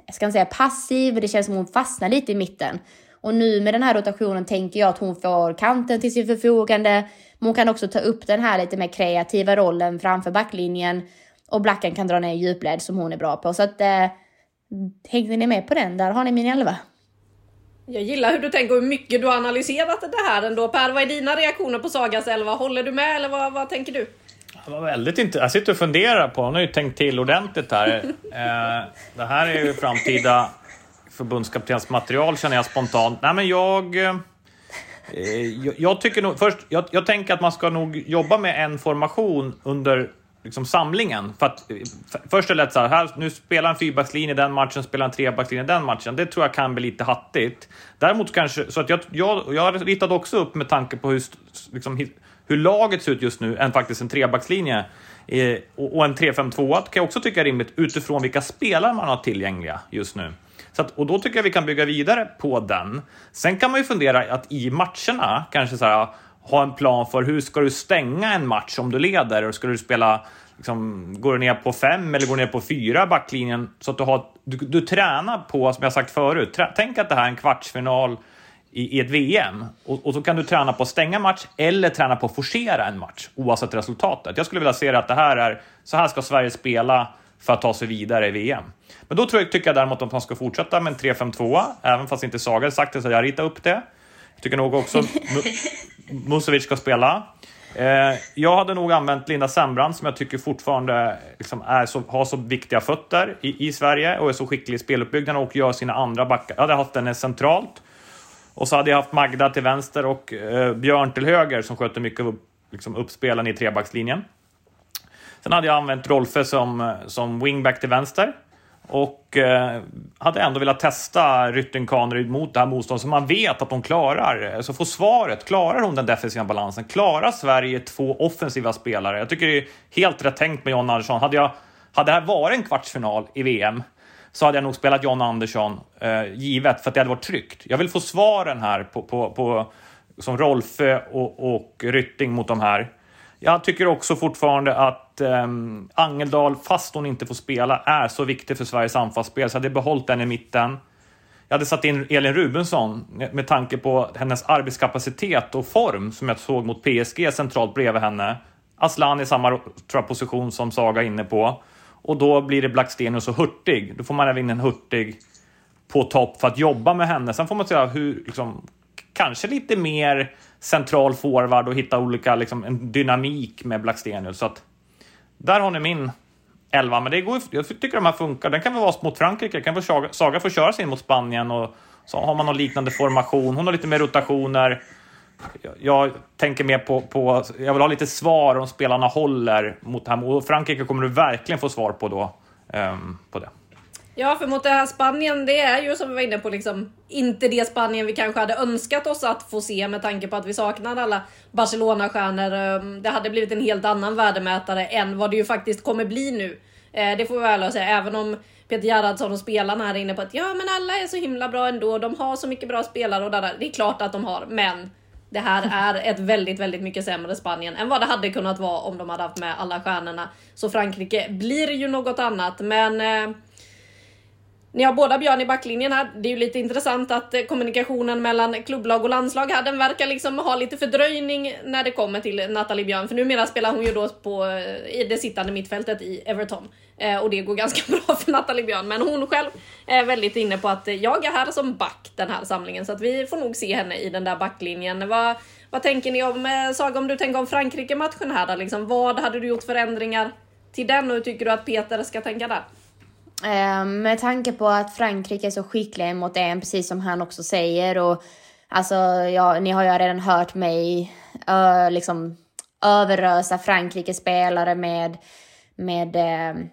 jag ska inte säga passiv, det känns som hon fastnar lite i mitten. Och nu med den här rotationen tänker jag att hon får kanten till sin förfogande, men hon kan också ta upp den här lite mer kreativa rollen framför backlinjen och Blacken kan dra ner djupled som hon är bra på. Så att eh, hängde ni med på den? Där har ni min elva. Jag gillar hur du tänker och hur mycket du har analyserat det här ändå. Per, vad är dina reaktioner på Sagas elva? Håller du med eller vad, vad tänker du? Var väldigt inte. Jag sitter och funderar på, hon har ju tänkt till ordentligt här. eh, det här är ju framtida förbundskaptensmaterial känner jag spontant. Nej men jag... Eh, eh, jag, jag, tycker nog, först, jag, jag tänker att man ska nog jobba med en formation under liksom samlingen. För att, eh, för, först är det lätt så här, här, nu spelar en fyrbackslinje den matchen, spelar en trebackslinje den matchen. Det tror jag kan bli lite hattigt. Däremot kanske, så att jag, jag, jag ritade också upp med tanke på hur, liksom, hur laget ser ut just nu, än faktiskt en trebackslinje. Eh, och, och en 3-5-2 kan jag också tycka är rimligt utifrån vilka spelare man har tillgängliga just nu. Så att, och då tycker jag vi kan bygga vidare på den. Sen kan man ju fundera att i matcherna kanske så här, ha en plan för hur ska du stänga en match om du leder? Och ska du spela, liksom, går du ner på fem eller går du ner på fyra backlinjen? Så att du, har, du, du tränar på, som jag sagt förut, trä, tänk att det här är en kvartsfinal i, i ett VM. Och, och, så kan du träna på att stänga match eller träna på att forcera en match oavsett resultatet. Jag skulle vilja se att det här är, så här ska Sverige spela för att ta sig vidare i VM. Men då tror jag, tycker jag däremot att man ska fortsätta med en 3-5-2, även fast inte Saga sagt det så jag ritar upp det. Jag tycker nog också Musovic ska spela. Eh, jag hade nog använt Linda Sembrand som jag tycker fortfarande liksom är så, har så viktiga fötter i, i Sverige och är så skicklig i speluppbyggnaden och gör sina andra backar. Jag hade haft henne centralt. Och så hade jag haft Magda till vänster och eh, Björn till höger som sköter mycket av liksom, uppspelen i trebackslinjen. Sen hade jag använt Rolfe som, eh, som wingback till vänster. Och eh, hade ändå velat testa Rytting Kaneryd mot det här motståndet som man vet att de klarar. Så får svaret, klarar hon den defensiva balansen? Klarar Sverige två offensiva spelare? Jag tycker det är helt rätt tänkt med John Andersson. Hade, jag, hade det här varit en kvartsfinal i VM så hade jag nog spelat John Andersson eh, givet för att det hade varit tryggt. Jag vill få svaren här på, på, på som Rolfö och, och Rytting mot de här. Jag tycker också fortfarande att eh, Angeldal, fast hon inte får spela, är så viktig för Sveriges anfallsspel så jag hade behållit den i mitten. Jag hade satt in Elin Rubensson med tanke på hennes arbetskapacitet och form som jag såg mot PSG centralt bredvid henne. Aslan i samma tror position som Saga är inne på. Och då blir det Blackstenius och Hurtig. Då får man även in en Hurtig på topp för att jobba med henne. Sen får man säga hur, liksom, kanske lite mer central forward och hitta olika, liksom, en dynamik med Blackstenius. Så att där har ni min elva, men det går, jag tycker de här funkar. Den kan väl vara mot Frankrike, kan väl Saga, Saga få köra sig in mot Spanien och så har man någon liknande formation. Hon har lite mer rotationer. Jag, jag tänker mer på, på, jag vill ha lite svar om spelarna håller mot det här. Och Frankrike kommer du verkligen få svar på då, um, på det. Ja, för mot det här Spanien, det är ju som vi var inne på, liksom inte det Spanien vi kanske hade önskat oss att få se med tanke på att vi saknar alla Barcelona-stjärnor. Ehm, det hade blivit en helt annan värdemätare än vad det ju faktiskt kommer bli nu. Eh, det får vi väl säga, även om Peter Gerhardsson och spelarna här inne på att ja, men alla är så himla bra ändå. De har så mycket bra spelare och där. Det är klart att de har, men det här är ett väldigt, väldigt mycket sämre Spanien än vad det hade kunnat vara om de hade haft med alla stjärnorna. Så Frankrike blir ju något annat, men eh, ni har båda Björn i backlinjen här. Det är ju lite intressant att eh, kommunikationen mellan klubblag och landslag här, den verkar liksom ha lite fördröjning när det kommer till Nathalie Björn. För numera spelar hon ju då på, eh, i det sittande mittfältet i Everton. Eh, och det går ganska bra för Nathalie Björn. Men hon själv är väldigt inne på att eh, jag är här som back den här samlingen. Så att vi får nog se henne i den där backlinjen. Vad, vad tänker ni om, Saga om du tänker om Frankrike-matchen här då? Liksom, vad hade du gjort förändringar till den och hur tycker du att Peter ska tänka där? Ehm, med tanke på att Frankrike är så skickliga mot en, precis som han också säger. Och, alltså, ja, ni har ju redan hört mig ö, liksom, överösa Frankrikes spelare med, med eh,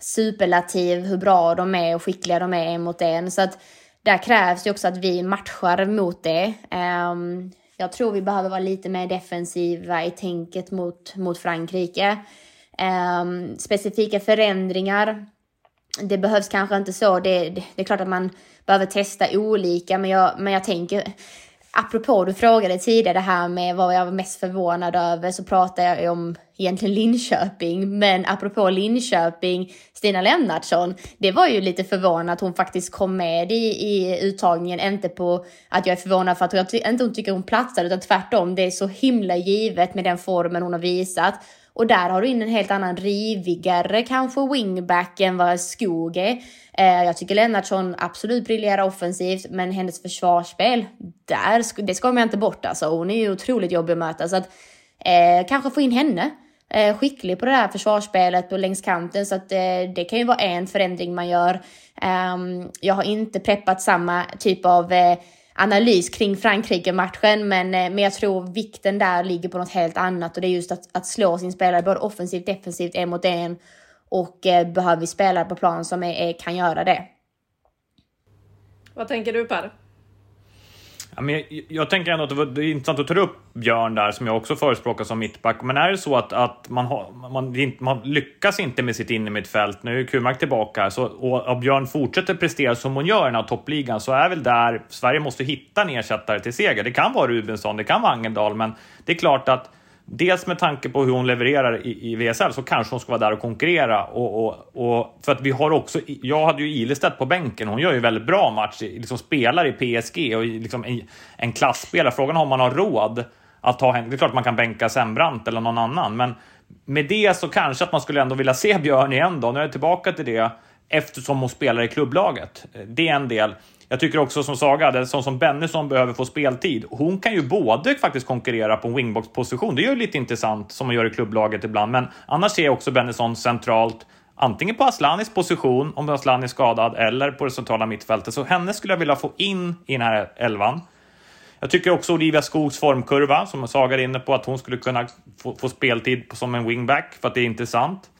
superlativ, hur bra de är och skickliga de är mot en. Så att där krävs ju också att vi matchar mot det. Um, jag tror vi behöver vara lite mer defensiva i tänket mot, mot Frankrike. Um, specifika förändringar det behövs kanske inte så. Det, det, det, är klart att man behöver testa olika, men jag, men jag tänker apropå du frågade tidigare det här med vad jag var mest förvånad över så pratar jag om egentligen Linköping. Men apropå Linköping, Stina Lennartsson, det var ju lite förvånad att hon faktiskt kom med i, i uttagningen. Inte på att jag är förvånad för att hon, inte hon tycker hon platsar utan tvärtom. Det är så himla givet med den formen hon har visat. Och där har du in en helt annan rivigare kanske wingback än vad Skog är. Eh, jag tycker Lennartsson absolut briljerar offensivt, men hennes försvarsspel, där, det ska man inte bort alltså. Hon är ju otroligt jobbig att möta. Så att, eh, kanske få in henne. Eh, skicklig på det här försvarsspelet och längs kanten. Så att eh, det kan ju vara en förändring man gör. Um, jag har inte preppat samma typ av eh, analys kring Frankrike-matchen, men, eh, men jag tror vikten där ligger på något helt annat och det är just att, att slå sin spelare både offensivt, defensivt, en mot en och eh, behöver vi spelare på plan som är, är, kan göra det. Vad tänker du Per? Ja, men jag, jag, tänker ändå att det är intressant att ta upp Björn där, som jag också förespråkar som mittback. Men är det så att, att man, har, man, man lyckas inte med sitt innermittfält, nu är Kurmark tillbaka, så, och, och Björn fortsätter prestera som hon gör i den här toppligan, så är väl där Sverige måste hitta en ersättare till seger. Det kan vara Rubensson, det kan vara Angendal, men det är klart att Dels med tanke på hur hon levererar i, i VSL så kanske hon ska vara där och konkurrera. Och, och, och, för att vi har också, jag hade ju Ilestedt på bänken, hon gör ju väldigt bra match, liksom spelar i PSG och liksom en, en klassspelare. Frågan är om man har råd att ta henne. Det är klart man kan bänka Sembrant eller någon annan, men med det så kanske att man skulle ändå vilja se Björn igen då. Nu är jag tillbaka till det eftersom hon spelar i klubblaget. Det är en del. Jag tycker också som Saga, det är sån som Bennison behöver få speltid. Hon kan ju både faktiskt konkurrera på en wingbox-position, det är ju lite intressant som man gör i klubblaget ibland, men annars ser jag också Bennison centralt, antingen på Aslanis position, om Aslani är skadad, eller på det centrala mittfältet. Så henne skulle jag vilja få in i den här elvan. Jag tycker också Olivia Skogs formkurva, som Saga är inne på, att hon skulle kunna få, få speltid som en wingback, för att det är intressant.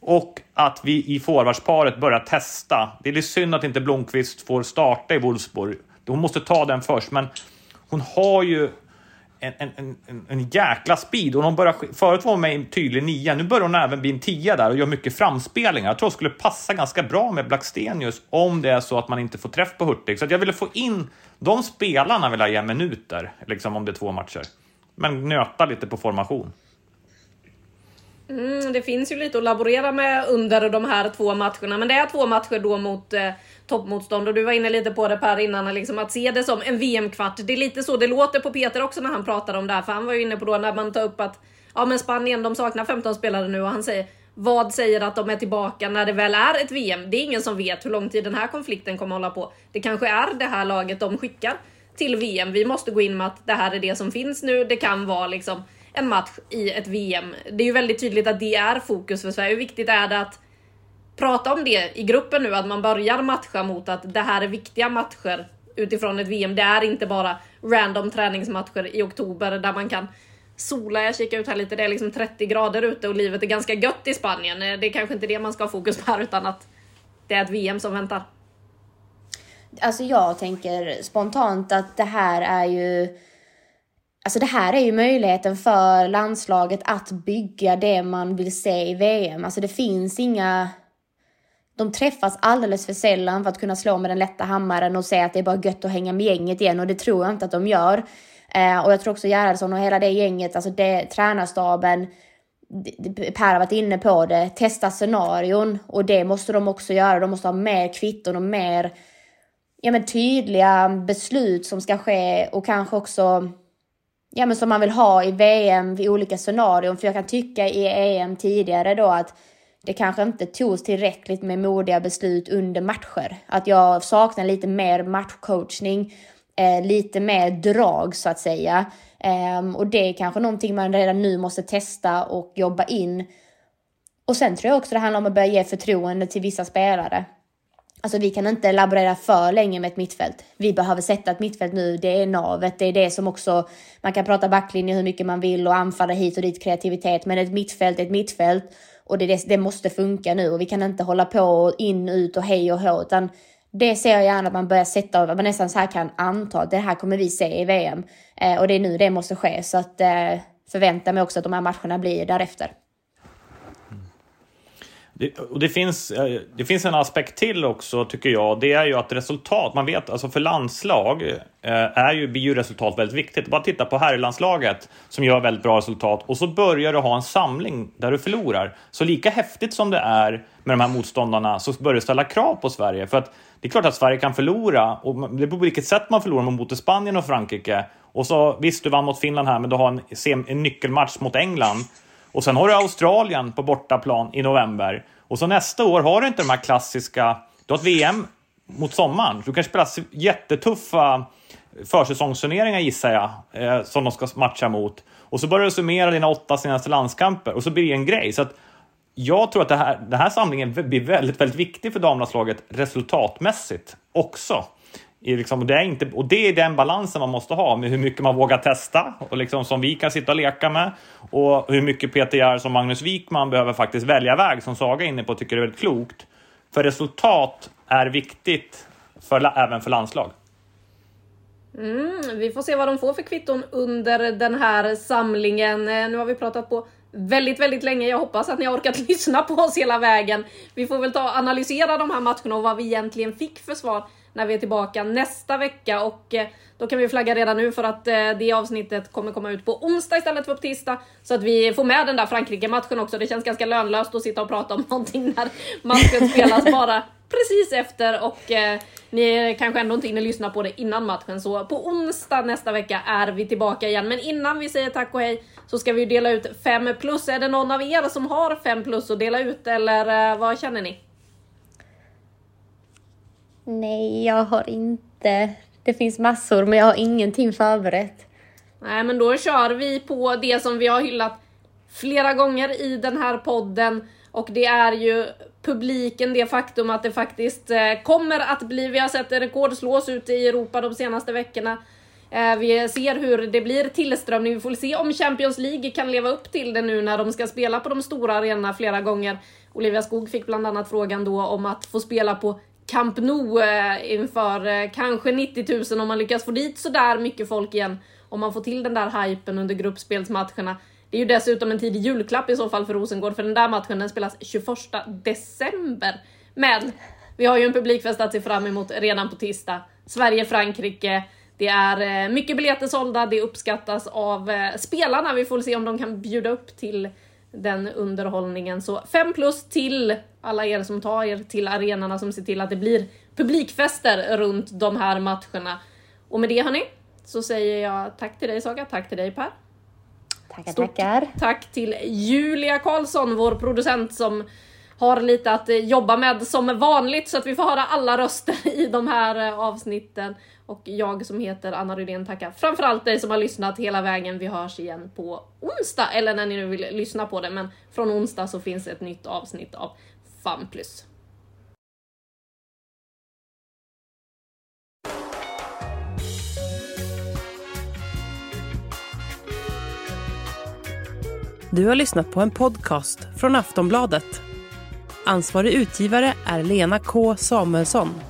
Och att vi i forwardsparet börjar testa. Det är lite synd att inte Blomqvist får starta i Wolfsburg. Hon måste ta den först, men hon har ju en, en, en, en jäkla speed. Och hon börjar, förut var hon med i en tydlig nia, nu börjar hon även bli en tia där och gör mycket framspelningar. Jag tror det skulle passa ganska bra med Blackstenius om det är så att man inte får träff på Hurtig. Så jag ville få in de spelarna, vill jag ge minuter, liksom om det är två matcher. Men nöta lite på formation. Mm, det finns ju lite att laborera med under de här två matcherna, men det är två matcher då mot eh, toppmotstånd och du var inne lite på det Per innan, liksom att se det som en VM-kvart. Det är lite så det låter på Peter också när han pratar om det här, för han var ju inne på då när man tar upp att ja, men Spanien, de saknar 15 spelare nu och han säger vad säger att de är tillbaka när det väl är ett VM? Det är ingen som vet hur lång tid den här konflikten kommer hålla på. Det kanske är det här laget de skickar till VM. Vi måste gå in med att det här är det som finns nu. Det kan vara liksom en match i ett VM. Det är ju väldigt tydligt att det är fokus för Sverige. Hur viktigt är det att prata om det i gruppen nu? Att man börjar matcha mot att det här är viktiga matcher utifrån ett VM. Det är inte bara random träningsmatcher i oktober där man kan sola. Jag kikar ut här lite, det är liksom 30 grader ute och livet är ganska gött i Spanien. Eh, det är kanske inte det man ska ha fokus på här utan att det är ett VM som väntar. Alltså jag tänker spontant att det här är ju Alltså det här är ju möjligheten för landslaget att bygga det man vill se i VM. Alltså det finns inga... De träffas alldeles för sällan för att kunna slå med den lätta hammaren och säga att det är bara gött att hänga med gänget igen och det tror jag inte att de gör. Eh, och jag tror också Gerhardsson och hela det gänget, alltså det, tränarstaben, Per har varit inne på det, testa scenarion och det måste de också göra. De måste ha mer kvitton och mer ja, men tydliga beslut som ska ske och kanske också ja, men som man vill ha i VM vid olika scenarion. För jag kan tycka i EM tidigare då att det kanske inte togs tillräckligt med modiga beslut under matcher. Att jag saknar lite mer matchcoachning, eh, lite mer drag så att säga. Eh, och det är kanske någonting man redan nu måste testa och jobba in. Och sen tror jag också det handlar om att börja ge förtroende till vissa spelare. Alltså vi kan inte laborera för länge med ett mittfält. Vi behöver sätta ett mittfält nu. Det är navet. Det är det som också... Man kan prata backlinje hur mycket man vill och anfalla hit och dit kreativitet. Men ett mittfält är ett mittfält. Och det, det, det måste funka nu. Och vi kan inte hålla på och in, ut och hej och hå. Utan det ser jag gärna att man börjar sätta Att man nästan så här kan anta att det här kommer vi se i VM. Eh, och det är nu det måste ske. Så att eh, förvänta mig också att de här matcherna blir därefter. Det, och det, finns, eh, det finns en aspekt till också, tycker jag. Det är ju att resultat, man vet, alltså för landslag eh, är ju, blir ju resultat väldigt viktigt. Bara titta på herrlandslaget som gör väldigt bra resultat och så börjar du ha en samling där du förlorar. Så lika häftigt som det är med de här motståndarna så börjar det ställa krav på Sverige. För att det är klart att Sverige kan förlora och det beror på vilket sätt man förlorar mot Spanien och Frankrike. Och så visst, du vann mot Finland här, men du har en, en nyckelmatch mot England. Och sen har du Australien på bortaplan i november. Och så nästa år har du inte de här klassiska... Du har ett VM mot sommaren. Du kan spela jättetuffa försäsongsturneringar gissar jag, eh, som de ska matcha mot. Och så börjar du summera dina åtta senaste landskamper och så blir det en grej. Så att jag tror att det här, den här samlingen blir väldigt, väldigt viktig för damlandslaget resultatmässigt också. I liksom, det är inte, och det är den balansen man måste ha med hur mycket man vågar testa och liksom som vi kan sitta och leka med och hur mycket Peter som Magnus Wikman behöver faktiskt välja väg som Saga är inne på tycker är väldigt klokt. För resultat är viktigt för, även för landslag. Mm, vi får se vad de får för kvitton under den här samlingen. Eh, nu har vi pratat på väldigt, väldigt länge. Jag hoppas att ni har orkat lyssna på oss hela vägen. Vi får väl ta och analysera de här matcherna och vad vi egentligen fick för svar när vi är tillbaka nästa vecka och eh, då kan vi flagga redan nu för att eh, det avsnittet kommer komma ut på onsdag istället för på tisdag så att vi får med den där Frankrike-matchen också. Det känns ganska lönlöst att sitta och prata om någonting när matchen spelas bara precis efter och eh, ni kanske ändå inte hinner lyssna på det innan matchen. Så på onsdag nästa vecka är vi tillbaka igen. Men innan vi säger tack och hej så ska vi dela ut 5 plus. Är det någon av er som har 5 plus att dela ut eller eh, vad känner ni? Nej, jag har inte. Det finns massor, men jag har ingenting förberett. Nej, men då kör vi på det som vi har hyllat flera gånger i den här podden och det är ju publiken, det faktum att det faktiskt eh, kommer att bli, vi har sett rekord slås ute i Europa de senaste veckorna. Eh, vi ser hur det blir tillströmning, vi får se om Champions League kan leva upp till det nu när de ska spela på de stora arenorna flera gånger. Olivia Skog fick bland annat frågan då om att få spela på Camp Nou eh, inför eh, kanske 90 000 om man lyckas få dit sådär mycket folk igen. Om man får till den där hypen under gruppspelsmatcherna. Det är ju dessutom en tidig julklapp i så fall för Rosengård, för den där matchen den spelas 21 december. Men vi har ju en publikfest att se fram emot redan på tisdag. Sverige-Frankrike. Det är eh, mycket biljetter sålda, det uppskattas av spelarna. Vi får se om de kan bjuda upp till den underhållningen. Så 5 plus till alla er som tar er till arenorna som ser till att det blir publikfester runt de här matcherna. Och med det hörni, så säger jag tack till dig Saga, tack till dig Per. Tackar, Stort tackar. Tack till Julia Karlsson, vår producent som har lite att jobba med som vanligt så att vi får höra alla röster i de här eh, avsnitten. Och jag som heter Anna Rydén tackar framförallt dig som har lyssnat hela vägen. Vi hörs igen på onsdag, eller när ni nu vill lyssna på det. Men från onsdag så finns ett nytt avsnitt av FAM+. Du har lyssnat på en podcast från Aftonbladet. Ansvarig utgivare är Lena K Samuelsson.